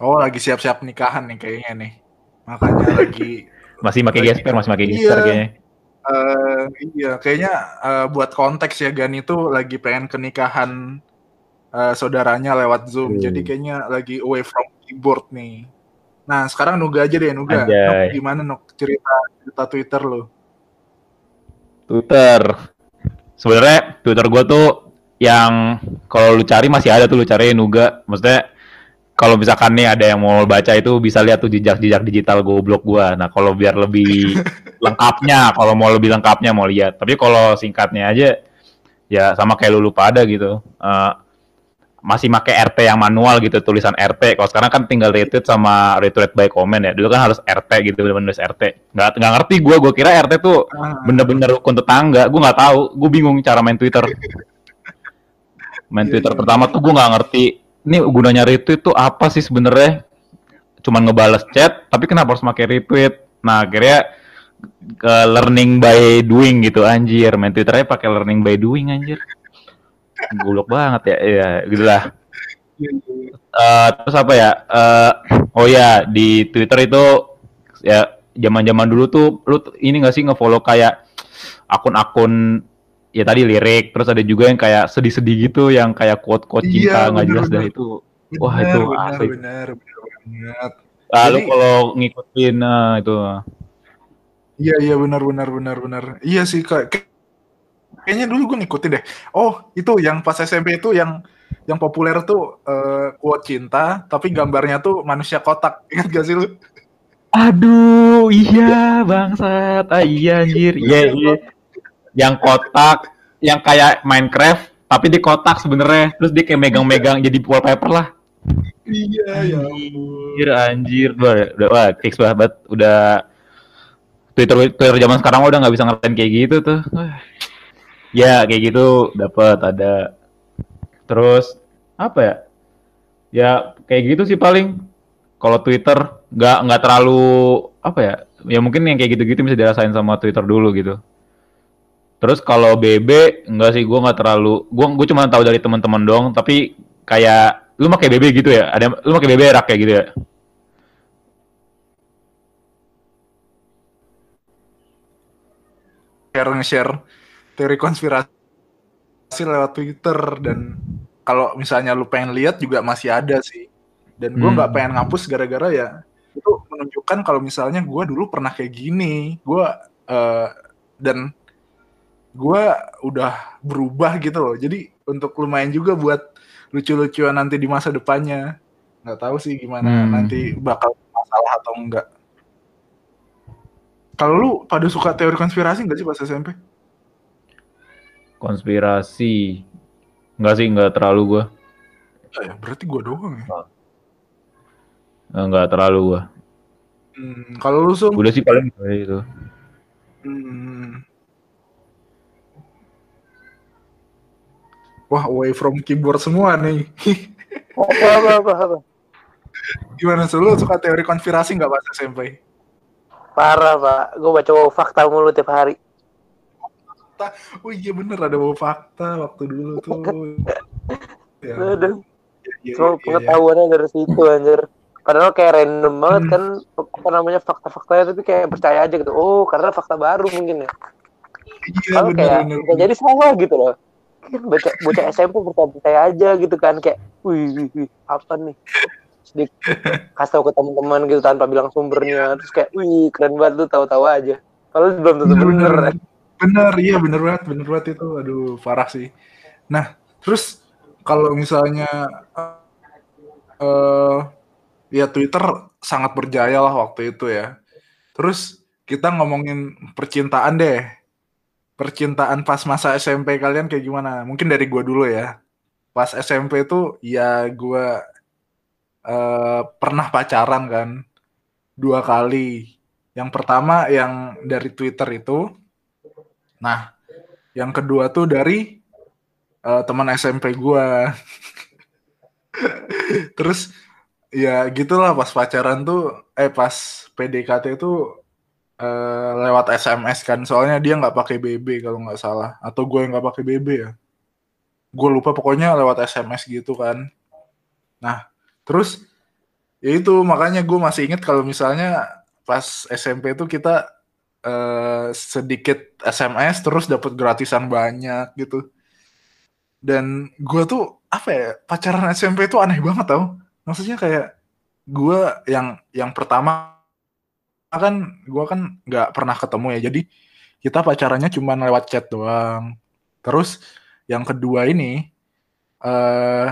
oh lagi siap-siap nikahan nih kayaknya nih makanya lagi Masih pakai gesper, masih pakai Iya. gesper kayaknya. eh iya kayaknya eh, buat konteks ya gan itu lagi pengen ke nikahan eh, saudaranya lewat zoom Hmm. jadi kayaknya lagi away from keyboard nih nah sekarang Nuga aja deh Nuga Anjay. Nuk, gimana Nuk cerita cerita twitter lu Twitter. Sebenarnya Twitter gua tuh yang kalau lu cari masih ada tuh lu cari Nuga. Maksudnya kalau misalkan nih ada yang mau baca itu bisa lihat tuh jejak-jejak digital goblok gua. Nah, kalau biar lebih lengkapnya, kalau mau lebih lengkapnya mau lihat. Tapi kalau singkatnya aja ya sama kayak lu lupa ada gitu. Eh, masih pakai RT yang manual gitu tulisan RT. Kalau sekarang kan tinggal retweet sama retweet by comment ya. Dulu kan harus RT gitu bener-bener nulis RT. Nggak nggak ngerti gua, gua kira RT tuh Ah, bener-bener rukun tetangga gue nggak tahu gue bingung cara main Twitter main Iya, Twitter iya. pertama tuh gue nggak ngerti ini gunanya retweet tuh apa sih sebenarnya? Cuman ngebales chat tapi kenapa harus pakai retweet? Nah akhirnya ke learning by doing gitu anjir. Main Twitternya pakai learning by doing anjir. Gulok banget ya ya gitulah. Eh, terus apa ya? Eh, oh ya di Twitter itu ya zaman-zaman dulu tuh lu ini gak sih ngefollow kayak akun-akun ya tadi lirik terus ada juga yang kayak sedih-sedih gitu yang kayak quote-quote Iya, cinta nggak jelas dah bener-bener. itu Wah, bener, itu bener, asli. bener, bener banget. ah, lu Jadi- kalau ngikutin nah, itu Iya iya benar benar benar benar. Iya sih kak. Kay- Kayaknya dulu gue ngikutin deh. Oh itu yang pas SMP itu yang yang populer tuh eh, quote cinta, tapi gambarnya tuh manusia kotak. Ingat gak sih lu? aduh iya bangsat ah iya anjir iya iya yang kotak yang kayak Minecraft tapi di kotak sebenarnya terus dia kayak megang-megang jadi wallpaper lah Iya ya. Anjir, anjir, udah, udah wah, fix banget, udah Twitter Twitter zaman sekarang udah nggak bisa ngertiin kayak gitu tuh. Ya kayak gitu dapat ada. Terus apa ya? Ya kayak gitu sih paling. Kalau Twitter nggak nggak terlalu apa ya? Ya mungkin yang kayak gitu-gitu bisa dirasain sama Twitter dulu gitu. Terus kalau BB enggak sih, gua nggak terlalu, gua gue cuma tahu dari teman-teman dong. Tapi kayak lu pakai BB gitu ya? Ada lu pakai BB rak kayak gitu ya? Share nge-share teori konspirasi lewat Twitter dan kalau misalnya lu pengen lihat juga masih ada sih. Dan gue Hmm. nggak pengen ngapus gara-gara ya itu menunjukkan kalau misalnya gue dulu pernah kayak gini. Gue eh, dan gue udah berubah gitu loh. Jadi untuk lumayan juga buat lucu-lucuan nanti di masa depannya. Nggak tahu sih gimana Hmm. nanti bakal masalah atau enggak. Kalau lu pada suka teori konspirasi nggak sih pas SMP? Konspirasi. Enggak sih, enggak terlalu gua. Ya, berarti gue doang ya. Enggak terlalu gua. Hmm, kalau lu sum, Udah sih paling gitu. hmm, Wah, away from keyboard semua nih. Apa, apa, apa, apa. Gimana sih? Lu suka teori konspirasi nggak pas SMP? Parah, Pak. Gue baca wow, fakta mulu tiap hari. Fakta. Oh iya bener ada bawa fakta waktu dulu tuh. ya. Aduh. iya, Cuma iya, iya. pengetahuannya dari situ, anjir. Padahal kayak random banget Hmm. kan apa namanya fakta-faktanya tapi kayak percaya aja gitu. Oh, karena fakta baru mungkin ya. Iya Kalau bener kayak bener. jadi salah gitu loh. Baca bocah SMP percaya aja gitu kan kayak, wih, wih, wih apa nih? Dia kasih tahu ke teman-teman gitu tanpa bilang sumbernya. Terus kayak, wih keren banget lu tahu-tahu aja. Kalau belum tentu Bener, bener. bener. Bener, iya bener banget, bener banget itu. Aduh, parah sih. Nah, terus kalau misalnya eh ya Twitter sangat berjaya lah waktu itu ya. Terus kita ngomongin percintaan deh. Percintaan pas masa SMP kalian kayak gimana? Mungkin dari gua dulu ya. Pas SMP itu ya gua eh pernah pacaran kan dua kali. Yang pertama yang dari Twitter itu. Nah, yang kedua tuh dari eh, teman SMP gua. Terus ya gitulah pas pacaran tuh eh pas PDKT itu eh, lewat SMS kan. Soalnya dia nggak pakai BB kalau nggak salah atau gue yang nggak pakai BB ya. Gue lupa pokoknya lewat SMS gitu kan. Nah, terus ya itu makanya gue masih inget kalau misalnya pas SMP tuh kita eh, sedikit SMS terus dapat gratisan banyak gitu. Dan gue tuh apa ya pacaran SMP tuh aneh banget tau. Maksudnya kayak gue yang yang pertama kan gue kan nggak pernah ketemu ya. Jadi kita pacarannya cuma lewat chat doang. Terus yang kedua ini eh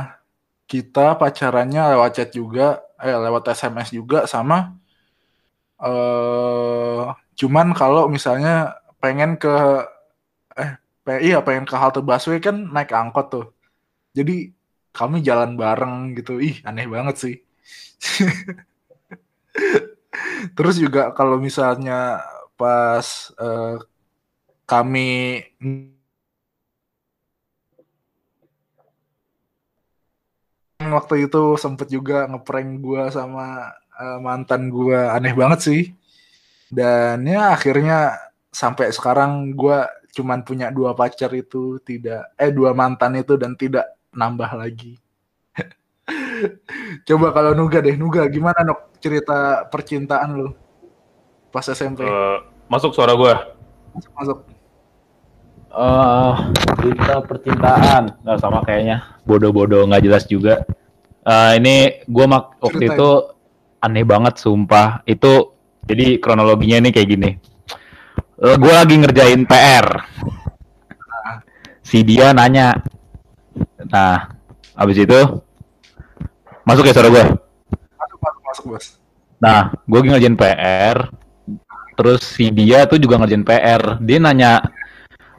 kita pacarannya lewat chat juga, eh lewat SMS juga sama eh cuman kalau misalnya pengen ke eh pe- iya pengen ke halte busway kan naik angkot tuh. Jadi kami jalan bareng gitu. Ih, aneh banget sih. Terus juga kalau misalnya pas eh, kami waktu itu sempet juga ngeprank gua sama eh, mantan gua aneh banget sih. Dan ya akhirnya sampai sekarang gua cuman punya dua pacar itu tidak eh dua mantan itu dan tidak nambah lagi. Coba kalau Nuga deh, Nuga gimana Nuk cerita percintaan lu pas SMP? Eh, masuk suara gue. Masuk masuk. Eh, cerita percintaan nggak sama kayaknya bodoh-bodoh nggak jelas juga Eh, ini gue mak waktu Ceritain. itu aneh banget sumpah itu jadi kronologinya nih kayak gini gue lagi ngerjain PR si dia nanya nah abis itu masuk ya suara gue Masuk masuk masuk bos. Nah, gue lagi ngerjain PR, terus si dia tuh juga ngerjain PR. Dia nanya,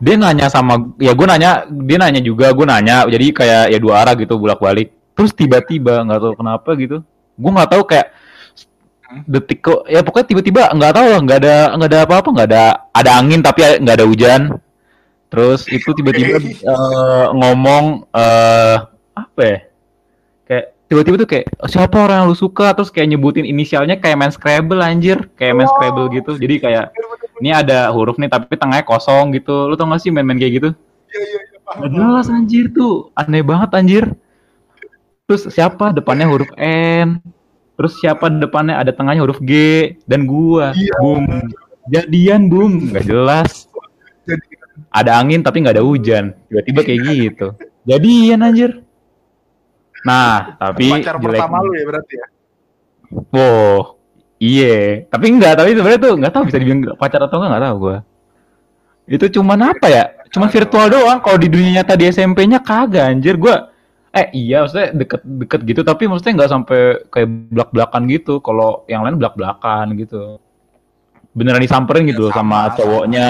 dia nanya sama, ya gue nanya, dia nanya juga, gue nanya. Jadi kayak ya dua arah gitu bolak balik. Terus tiba-tiba nggak tahu kenapa gitu, gue nggak tahu kayak detik kok, ya pokoknya tiba-tiba nggak tahu lah, nggak ada nggak ada apa-apa, nggak ada ada angin tapi nggak ada hujan. Terus itu tiba-tiba eh, ngomong eh apa ya? Tiba-tiba tuh kayak siapa orang yang lu suka terus kayak nyebutin inisialnya kayak main Scrabble anjir, kayak main Scrabble gitu. Jadi kayak ini ada huruf nih tapi tengahnya kosong gitu. Lu tau gak sih main-main kayak gitu? Iya iya iya. Gak jelas anjir tuh, aneh banget anjir. Terus siapa depannya huruf N? Terus siapa depannya ada tengahnya huruf G dan gua. Iya. Boom. Jadian boom, nggak jelas. Ada angin tapi nggak ada hujan. Tiba-tiba kayak gitu. Jadian anjir. Nah, tapi pacar jelek- pertama lu ya berarti ya. Wow, iya. Tapi enggak, tapi sebenarnya tuh nggak tahu bisa dibilang pacar atau enggak nggak tahu gua. Itu cuman apa ya? Cuman virtual doang. Kalau di dunia nyata di SMP-nya kagak anjir gua. Eh iya, maksudnya deket-deket gitu, tapi maksudnya nggak sampai kayak belak-belakan gitu. Kalau yang lain belak-belakan gitu. Beneran disamperin gitu Ya, sama sama, cowoknya.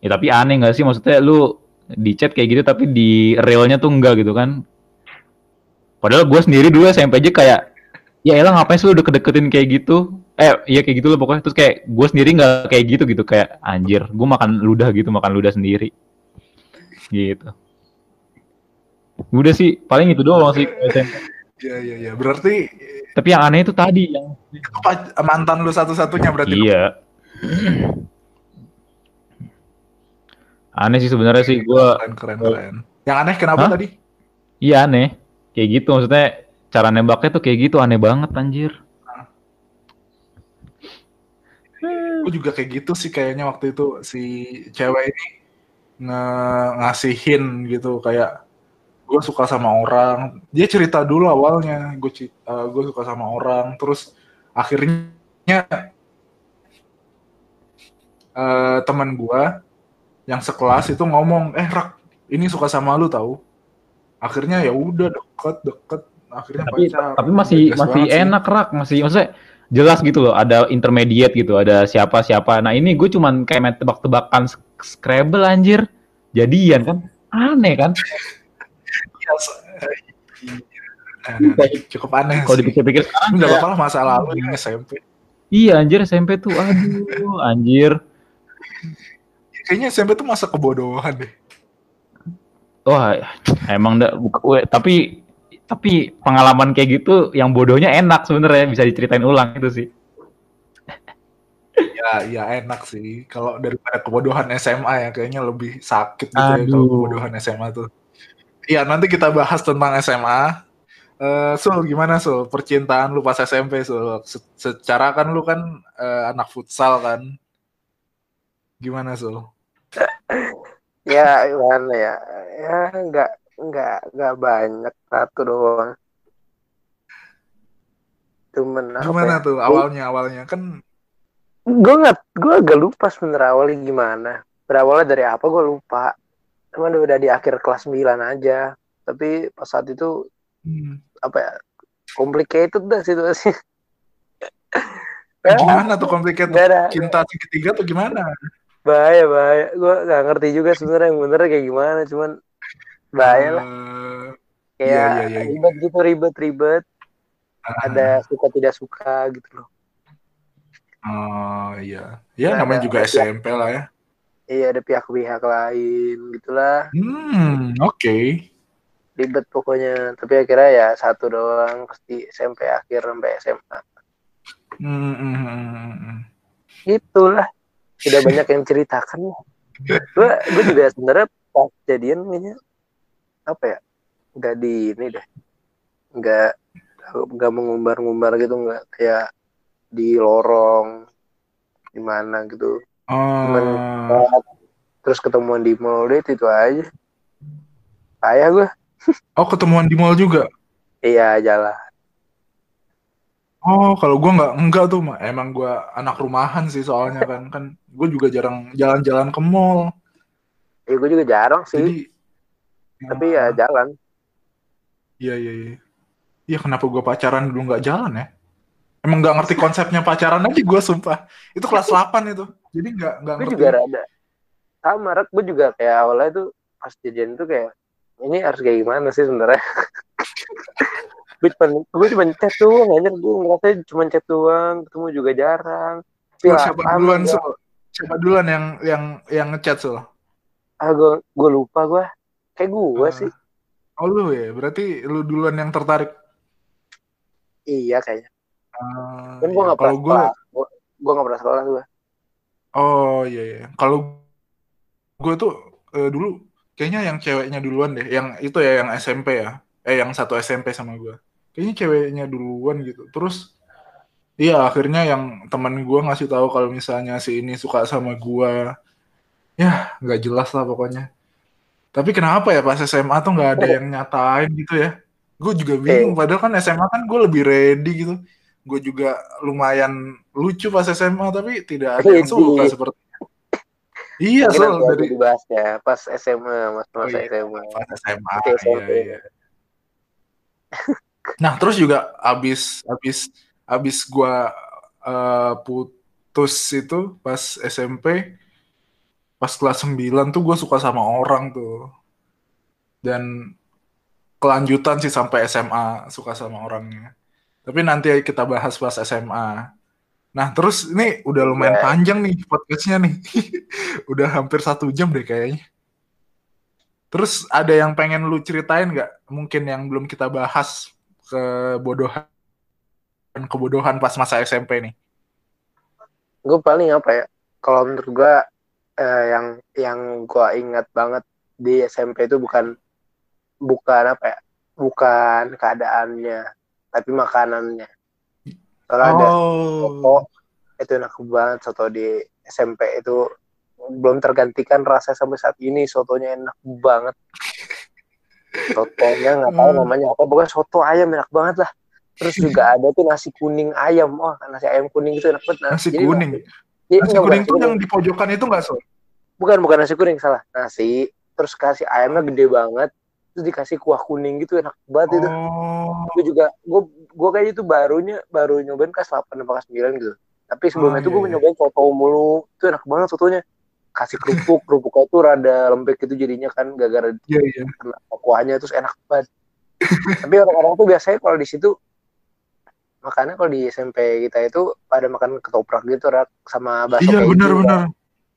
Ya tapi aneh nggak sih? Maksudnya lu di chat kayak gitu, tapi di realnya tuh enggak gitu kan? Padahal gue sendiri dulu SMP aja kayak ya elah ngapain sih lu deket-deketin kayak gitu eh iya kayak gitu loh pokoknya terus kayak gue sendiri nggak kayak gitu gitu kayak anjir gue makan ludah gitu makan ludah sendiri gitu Udah sih, paling itu doang sih. Iya iya iya. Berarti Tapi yang aneh itu tadi yang mantan lu satu-satunya berarti. iya. Aneh sih sebenarnya sih Keren keren keren. Yang aneh kenapa Hah? tadi? iya aneh. Kayak gitu maksudnya cara nembaknya tuh kayak gitu aneh banget anjir. Gue juga kayak gitu sih kayaknya waktu itu si cewek ini nge ngasihin gitu kayak gue suka sama orang. Dia cerita dulu awalnya gue gue suka sama orang, terus akhirnya eh, teman gue yang sekelas itu ngomong, eh rak ini suka sama lu tahu. Akhirnya ya udah deket deket, akhirnya Tapi pacaran. tapi masih masih banget sih. enak rak, masih maksudnya jelas gitu loh, ada intermediate gitu, ada siapa siapa. Nah ini gue cuman kayak main tebak-tebakan Scrabble anjir. Jadian kan aneh kan? Iya, Nah, cukup aneh Kalau dipikir-pikir sekarang Enggak kayak, apa-apa lah masa lalu ini SMP. iya anjir SMP tuh aduh anjir. Kayaknya SMP tuh masa kebodohan deh. Wah, emang dah buka- we- tapi tapi pengalaman kayak gitu yang bodohnya enak sebenarnya bisa diceritain ulang itu sih. Ya, ya enak sih. Kalau daripada kebodohan SMA ya kayaknya lebih sakit gitu ya kalau Aduh. kebodohan SMA tuh. Iya, nanti kita bahas tentang SMA. Eh, Sul, gimana Sul? Percintaan lu pas SMP, Sul? Se- Secara kan lu kan eh, anak futsal kan. Gimana, Sul? ya gimana ya ya nggak nggak nggak banyak satu doang. Cuman Gimana ya? tuh awalnya awalnya? Kan gue nggak gue agak lupa sebenarnya awalnya gimana. Berawalnya dari apa gue lupa. Cuman udah di akhir kelas 9 aja. Tapi pas saat itu hmm, apa ya complicated dah situasi. Gimana tuh complicated? Ada. Cinta segitiga tuh gimana? bahaya bahaya. Gue nggak ngerti juga sebenarnya yang bener kayak gimana. Cuman bahaya lah Eh, kayak iya, iya, iya. ribet gitu ribet ribet ah, ada suka tidak suka gitu loh Oh iya. Ya Nggak namanya juga SMP lah ya. iya ada pihak-pihak lain gitulah Hmm, oke. ribet pokoknya tapi akhirnya ya satu doang pasti SMP akhir sampai SMA Hmm, hmm, hmm, hmm, hmm. itulah sudah banyak yang ceritakan gue gue juga sebenarnya pas jadian kayaknya apa ya nggak di ini deh nggak nggak mengumbar-ngumbar gitu nggak kayak di lorong di mana gitu. Oh, terus ketemuan di mall deh itu aja. Ayah gue oh ketemuan di mall juga. iya jalan. Oh, kalau gua nggak enggak tuh, Ma. emang gua anak rumahan sih soalnya kan. Kan gue juga jarang jalan-jalan ke mall. ya gue juga jarang sih. Jadi tapi ya jalan Iya iya iya. Iya kenapa gua pacaran dulu nggak jalan ya? Emang nggak ngerti konsepnya pacaran aja gua sumpah. Itu kelas 8 itu. Jadi nggak nggak gue ngerti. juga rada sama Rak. gue juga kayak awalnya tuh pas jadian tuh kayak ini harus kayak gimana sih sebenarnya gue cuma gue cuma chat doang anjir gue ngerasa cuma chat doang ketemu juga jarang Tapi Sul, lah, siapa duluan, ya. Sul? Siapa duluan yang yang yang ngechat, Sul? ah gue gue lupa gue kayak gue Ah. sih Oh lu ya, berarti lu duluan yang tertarik. iya kayaknya Ah, kan gue iya. nggak Kalau pernah gue, sekolah gue nggak pernah sekolah gue oh iya iya. Kalau gue tuh eh, dulu kayaknya yang ceweknya duluan deh, yang itu ya yang SMP ya, eh yang satu SMP sama gue. Kayaknya ceweknya duluan gitu. Terus iya akhirnya yang teman gue ngasih tahu kalau misalnya si ini suka sama gue, ya nggak jelas lah pokoknya. Tapi kenapa ya pas SMA tuh nggak ada yang nyatain gitu ya? Gue juga bingung. Padahal kan SMA kan gue lebih ready gitu. Gue juga lumayan lucu pas SMA tapi tidak ada yang suka seperti. Iya, aja dari dibahasnya pas SMA mas Oh, masa iya. SMA pas SMA. Oke, iya, iya. Nah, terus juga abis abis abis gua eh, putus itu pas SMP pas kelas 9 tuh gue suka sama orang tuh. Dan kelanjutan sih sampai SMA suka sama orangnya. Tapi nanti kita bahas pas SMA. Nah, terus ini udah lumayan Iya. panjang nih podcastnya nih. udah hampir satu jam deh kayaknya. Terus ada yang pengen lu ceritain nggak? Mungkin yang belum kita bahas kebodohan kebodohan pas masa SMP nih. gue paling apa ya kalau menurut gue eh, yang yang gue ingat banget di SMP itu bukan bukan apa ya bukan keadaannya tapi makanannya soalnya ada soto Oh. itu enak banget soto di SMP itu belum tergantikan rasa sampai saat ini sotonya enak banget sotonya nggak tahu Hmm. namanya apa pokoknya soto ayam enak banget lah terus juga ada tuh nasi kuning ayam wah nasi ayam kuning itu enak banget Nah, Nasi jadi kuning. Nasi enggak, kuning tuh yang di pojokan itu nggak so? bukan bukan nasi kuning salah nasi terus kasih ayamnya gede banget terus dikasih kuah kuning gitu enak banget itu Oh. gue juga gue gue kayak itu barunya baru nyobain kelas 8 apa kelas 9 gitu tapi sebelumnya Oh, itu gue iya, iya. nyobain soto mulu itu enak banget sotonya kasih kerupuk kerupuknya tuh rada lembek gitu jadinya kan gara-gara Iya iya. kena kuahnya terus enak banget tapi orang-orang tuh biasanya kalau di situ makannya kalau di SMP kita itu pada makan ketoprak gitu rak sama bakso Iya benar benar.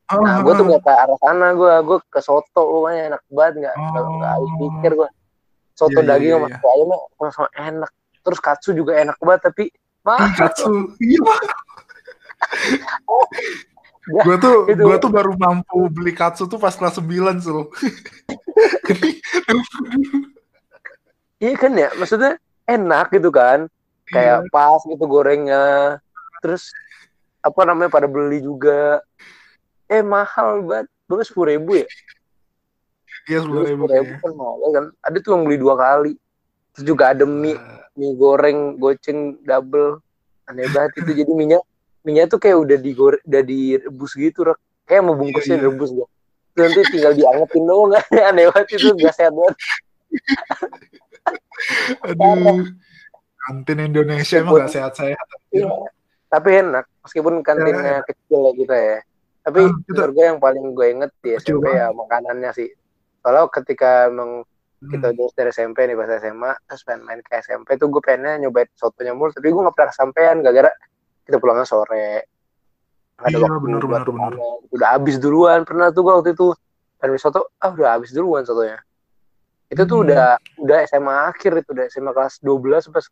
Ah, Nah, gue tuh nggak ke arah sana, gue gue ke soto, pokoknya enak banget nggak nggak habis Oh. pikir gue. Soto Iya, iya, daging iya, sama iya. ayamnya langsung enak. Terus katsu juga enak banget, tapi Ih, mahal. katsu. Iya. gue tuh gue tuh baru mampu beli katsu tuh pas kelas 9 so. Iya kan ya, maksudnya enak gitu kan, kayak pas gitu gorengnya. Terus apa namanya pada beli juga. Eh mahal banget, berapa sepuluh ribu ya? Iya sepuluh ribu. Ribu kan mahal kan. Ada tuh yang beli dua kali. Terus juga ada mie, mie goreng goceng double aneh banget itu jadi minyak minyak tuh kayak udah digore udah direbus gitu Rak. kayak mau bungkusnya Iya, iya. direbus gak Terus nanti tinggal diangetin doang aneh banget itu gak sehat banget Aduh. Kantin Indonesia emang gak sehat-sehat. Iya. tapi enak meskipun kantinnya kecil ya kita ya tapi Ah, menurut gue yang paling gue inget di SMP ya makanannya sih kalau ketika emang kita Hmm. lulus dari SMP nih pas SMA terus pengen main ke SMP tuh gue pengennya nyobain sotonya mulu tapi gue gak pernah kesampean gara-gara kita pulangnya sore nggak ada Iya, waktu bener, buat bener, bener. udah habis duluan pernah tuh gue waktu itu pengen soto ah udah habis duluan sotonya itu tuh Hmm. udah udah SMA akhir itu udah SMA kelas 12 sampai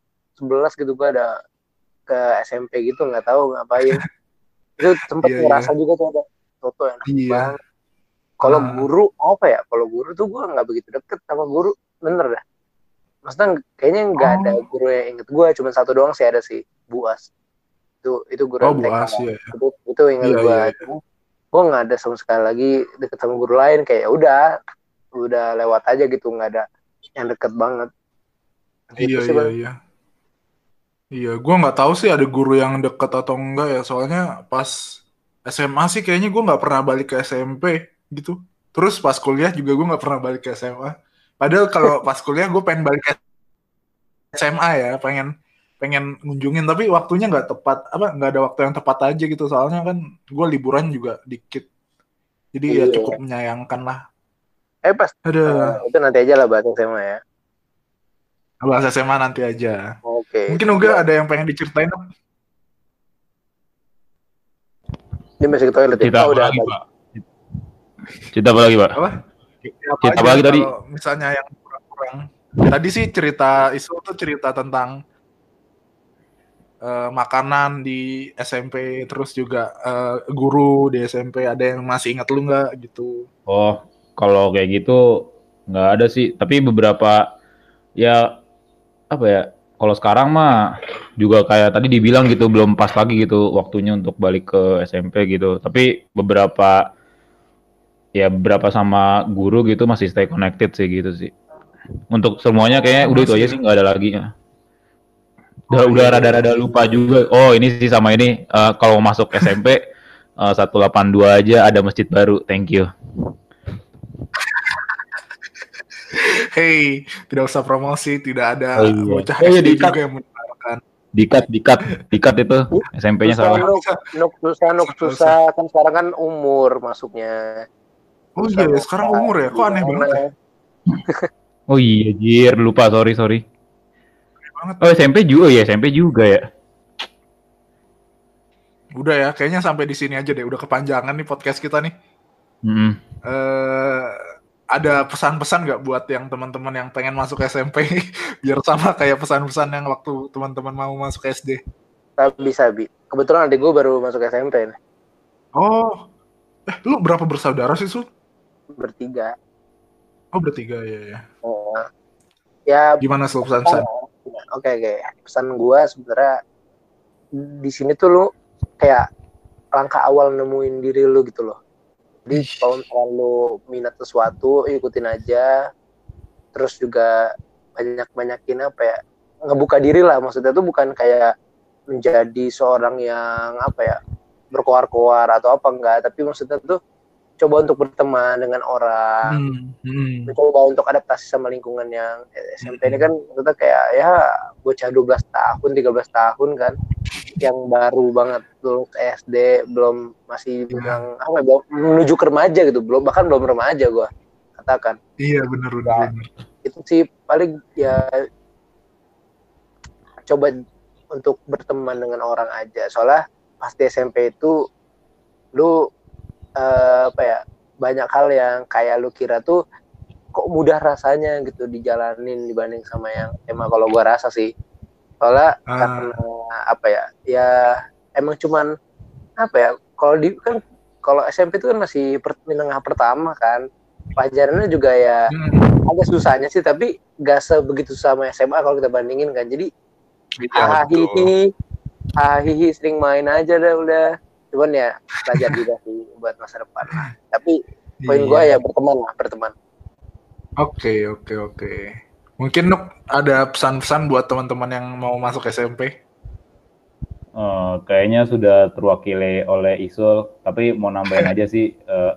11 gitu gue ada ke SMP gitu nggak tahu ngapain itu sempet Iya, ngerasa juga tuh ada soto enak Iya. banget kalau Ah. guru apa ya kalau guru tuh gue nggak begitu deket sama guru bener dah maksudnya kayaknya nggak Oh. ada guru yang inget gue cuma satu doang sih ada si buas itu itu guru Oh, buas ya. itu itu inget Iya, gue iya, iya. gue nggak ada sama sekali lagi deket sama guru lain kayak ya udah udah lewat aja gitu nggak ada yang deket banget Gitu Iya sih, iya iya. Iya, gua nggak tahu sih ada guru yang deket atau enggak ya. Soalnya pas SMA sih kayaknya gua nggak pernah balik ke SMP gitu. Terus pas kuliah juga gua nggak pernah balik ke SMA. Padahal kalau pas kuliah gue pengen balik ke SMA ya, pengen pengen ngunjungin tapi waktunya nggak tepat apa nggak ada waktu yang tepat aja gitu soalnya kan gue liburan juga dikit jadi ya Iya. cukup menyayangkan lah eh pas ada eh, itu nanti aja lah bahas SMA ya bahas SMA nanti aja oke mungkin Uga ada yang pengen diceritain dia masih ke toilet ya Cerita Oh, apa udah lagi. Pak? Cerita apa lagi, Pak? apa? Cerita apa lagi tadi? kalau Misalnya yang kurang-kurang. Tadi sih cerita isu tuh cerita tentang eh, makanan di SMP, terus juga eh, guru di SMP. Ada yang masih ingat lu nggak gitu? Oh, kalau kayak gitu nggak ada sih. Tapi beberapa ya apa ya? Kalau sekarang mah juga kayak tadi dibilang gitu belum pas lagi gitu waktunya untuk balik ke SMP gitu. Tapi beberapa ya beberapa sama guru gitu masih stay connected sih gitu sih. Untuk semuanya kayaknya udah itu aja sih nggak ada lagi ya. Udah Oh, udah iya, rada-rada lupa juga. Oh ini sih sama ini eh, kalau masuk SMP eh, 182 aja ada masjid baru. Thank you. Hey, tidak usah promosi, tidak ada Oh, iya. bocah Oh, iya, SD dikat. juga yang mendengarkan. Dikat, dikat, dikat itu SMP-nya salah. nuk nuk susah nuk susah kan sekarang kan umur masuknya Oh iya, ya, sekarang umur ya? Kok aneh banget ya? Oh iya, jir, lupa, sorry, sorry. banget. Oh SMP juga ya, SMP juga ya. Udah ya, kayaknya sampai di sini aja deh. Udah kepanjangan nih podcast kita nih. Hmm. eh ada pesan-pesan nggak buat yang teman-teman yang pengen masuk SMP biar sama kayak pesan-pesan yang waktu teman-teman mau masuk SD? Sabi sabi. Kebetulan adik gue baru masuk SMP nih. Oh, eh lu berapa bersaudara sih Sul? Bertiga. Oh bertiga ya ya. Oh. Ya Gimana Sul pesan-pesan? Oke oke. Pesan gua sebenarnya di sini tuh lu kayak langkah awal nemuin diri lu gitu loh. Jadi kalau misalkan lu minat sesuatu, ikutin aja. Terus juga banyak-banyakin apa ya? Ngebuka diri lah. Maksudnya tuh bukan kayak menjadi seorang yang apa ya? berkoar-koar atau apa enggak, tapi maksudnya tuh coba untuk berteman dengan orang, Hmm, hmm. mencoba untuk adaptasi sama lingkungan yang eh, SMP ini kan maksudnya kayak ya bocah 12 tahun 13 tahun kan yang baru banget ke SD belum masih Ya. yang apa belum menuju ke remaja gitu belum bahkan belum remaja gua katakan Iya benar benar. itu sih paling ya coba untuk berteman dengan orang aja soalnya pas di SMP itu lu eh, apa ya banyak hal yang kayak lu kira tuh kok mudah rasanya gitu dijalanin dibanding sama yang emang kalau gua rasa sih. Soalnya Ah. karena apa ya ya emang cuman apa ya kalau di kan kalau SMP itu kan masih per, menengah pertama kan. Pelajarannya juga ya Hmm, agak susahnya sih tapi gak sebegitu sama SMA kalau kita bandingin kan. Jadi betul. hahihi hahihi sering main aja dah udah cuman ya belajar juga sih buat masa depan lah. tapi poin Iya. gua ya berteman lah berteman Oke oke oke. Mungkin Nuk ada pesan-pesan buat teman-teman yang mau masuk SMP? Eh, kayaknya sudah terwakili oleh Isul, tapi mau nambahin aja sih eh,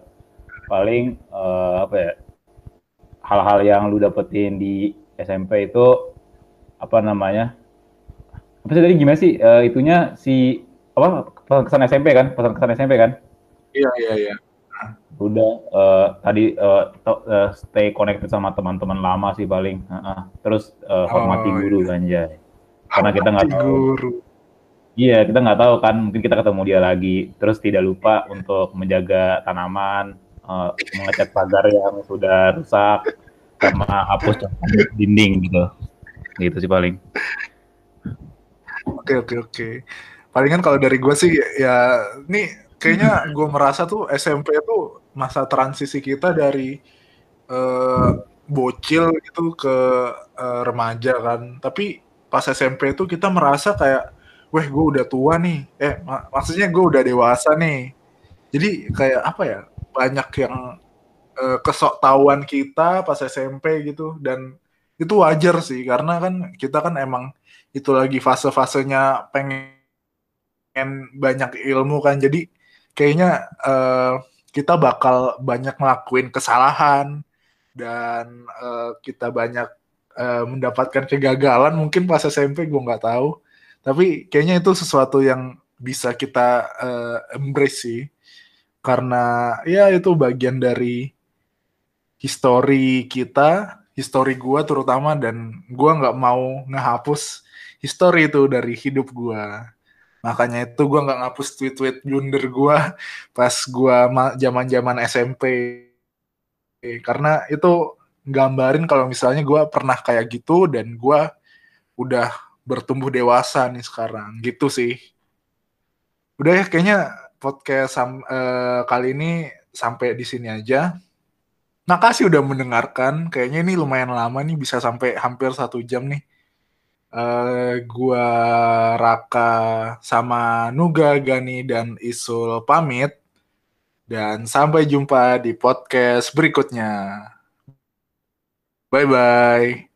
paling eh, apa ya hal-hal yang lu dapetin di SMP itu apa namanya apa sih tadi gimana sih Eh, itunya si apa kesan SMP kan pesan kesan SMP kan Iya iya iya. udah eh, tadi to- eh, stay connected sama teman-teman lama sih paling Heeh. terus eh, hormati Oh, guru anjay Karena kita nggak tahu. Guru. Iya, kita nggak tahu kan, mungkin kita ketemu dia lagi. Terus tidak lupa untuk menjaga tanaman, eh, mengecat pagar yang sudah rusak, sama hapus dinding gitu. Gitu sih paling. Oke oke oke. Palingan kalau dari gue sih ya nih kayaknya gue merasa tuh SMP itu masa transisi kita dari eh, bocil gitu ke eh, remaja kan. Tapi pas SMP itu kita merasa kayak, weh gue udah tua nih. Eh mak- maksudnya gue udah dewasa nih. Jadi kayak apa ya? Banyak yang eh, kesoktahuan kita pas SMP gitu dan itu wajar sih karena kan kita kan emang itu lagi fase-fasenya pengen banyak ilmu kan. Jadi kayaknya eh, kita bakal banyak ngelakuin kesalahan dan eh, kita banyak eh, mendapatkan kegagalan. Mungkin pas SMP gue nggak tahu. Tapi kayaknya itu sesuatu yang bisa kita eh, embrace sih. Karena ya itu bagian dari histori kita histori gua terutama. Dan gua nggak mau ngehapus histori itu dari hidup gua makanya itu gua nggak ngapus tweet-tweet blunder gua pas gua ma- zaman-zaman SMP karena itu gambarin kalau misalnya gua pernah kayak gitu dan gua udah bertumbuh dewasa nih sekarang gitu sih udah ya kayaknya podcast sam- eh, kali ini sampai di sini aja Makasih udah mendengarkan. Kayaknya ini lumayan lama nih, bisa sampai hampir satu jam nih. Eh, gua Raka sama Nuga, Gani, dan Isul pamit. Dan sampai jumpa di podcast berikutnya. Bye-bye.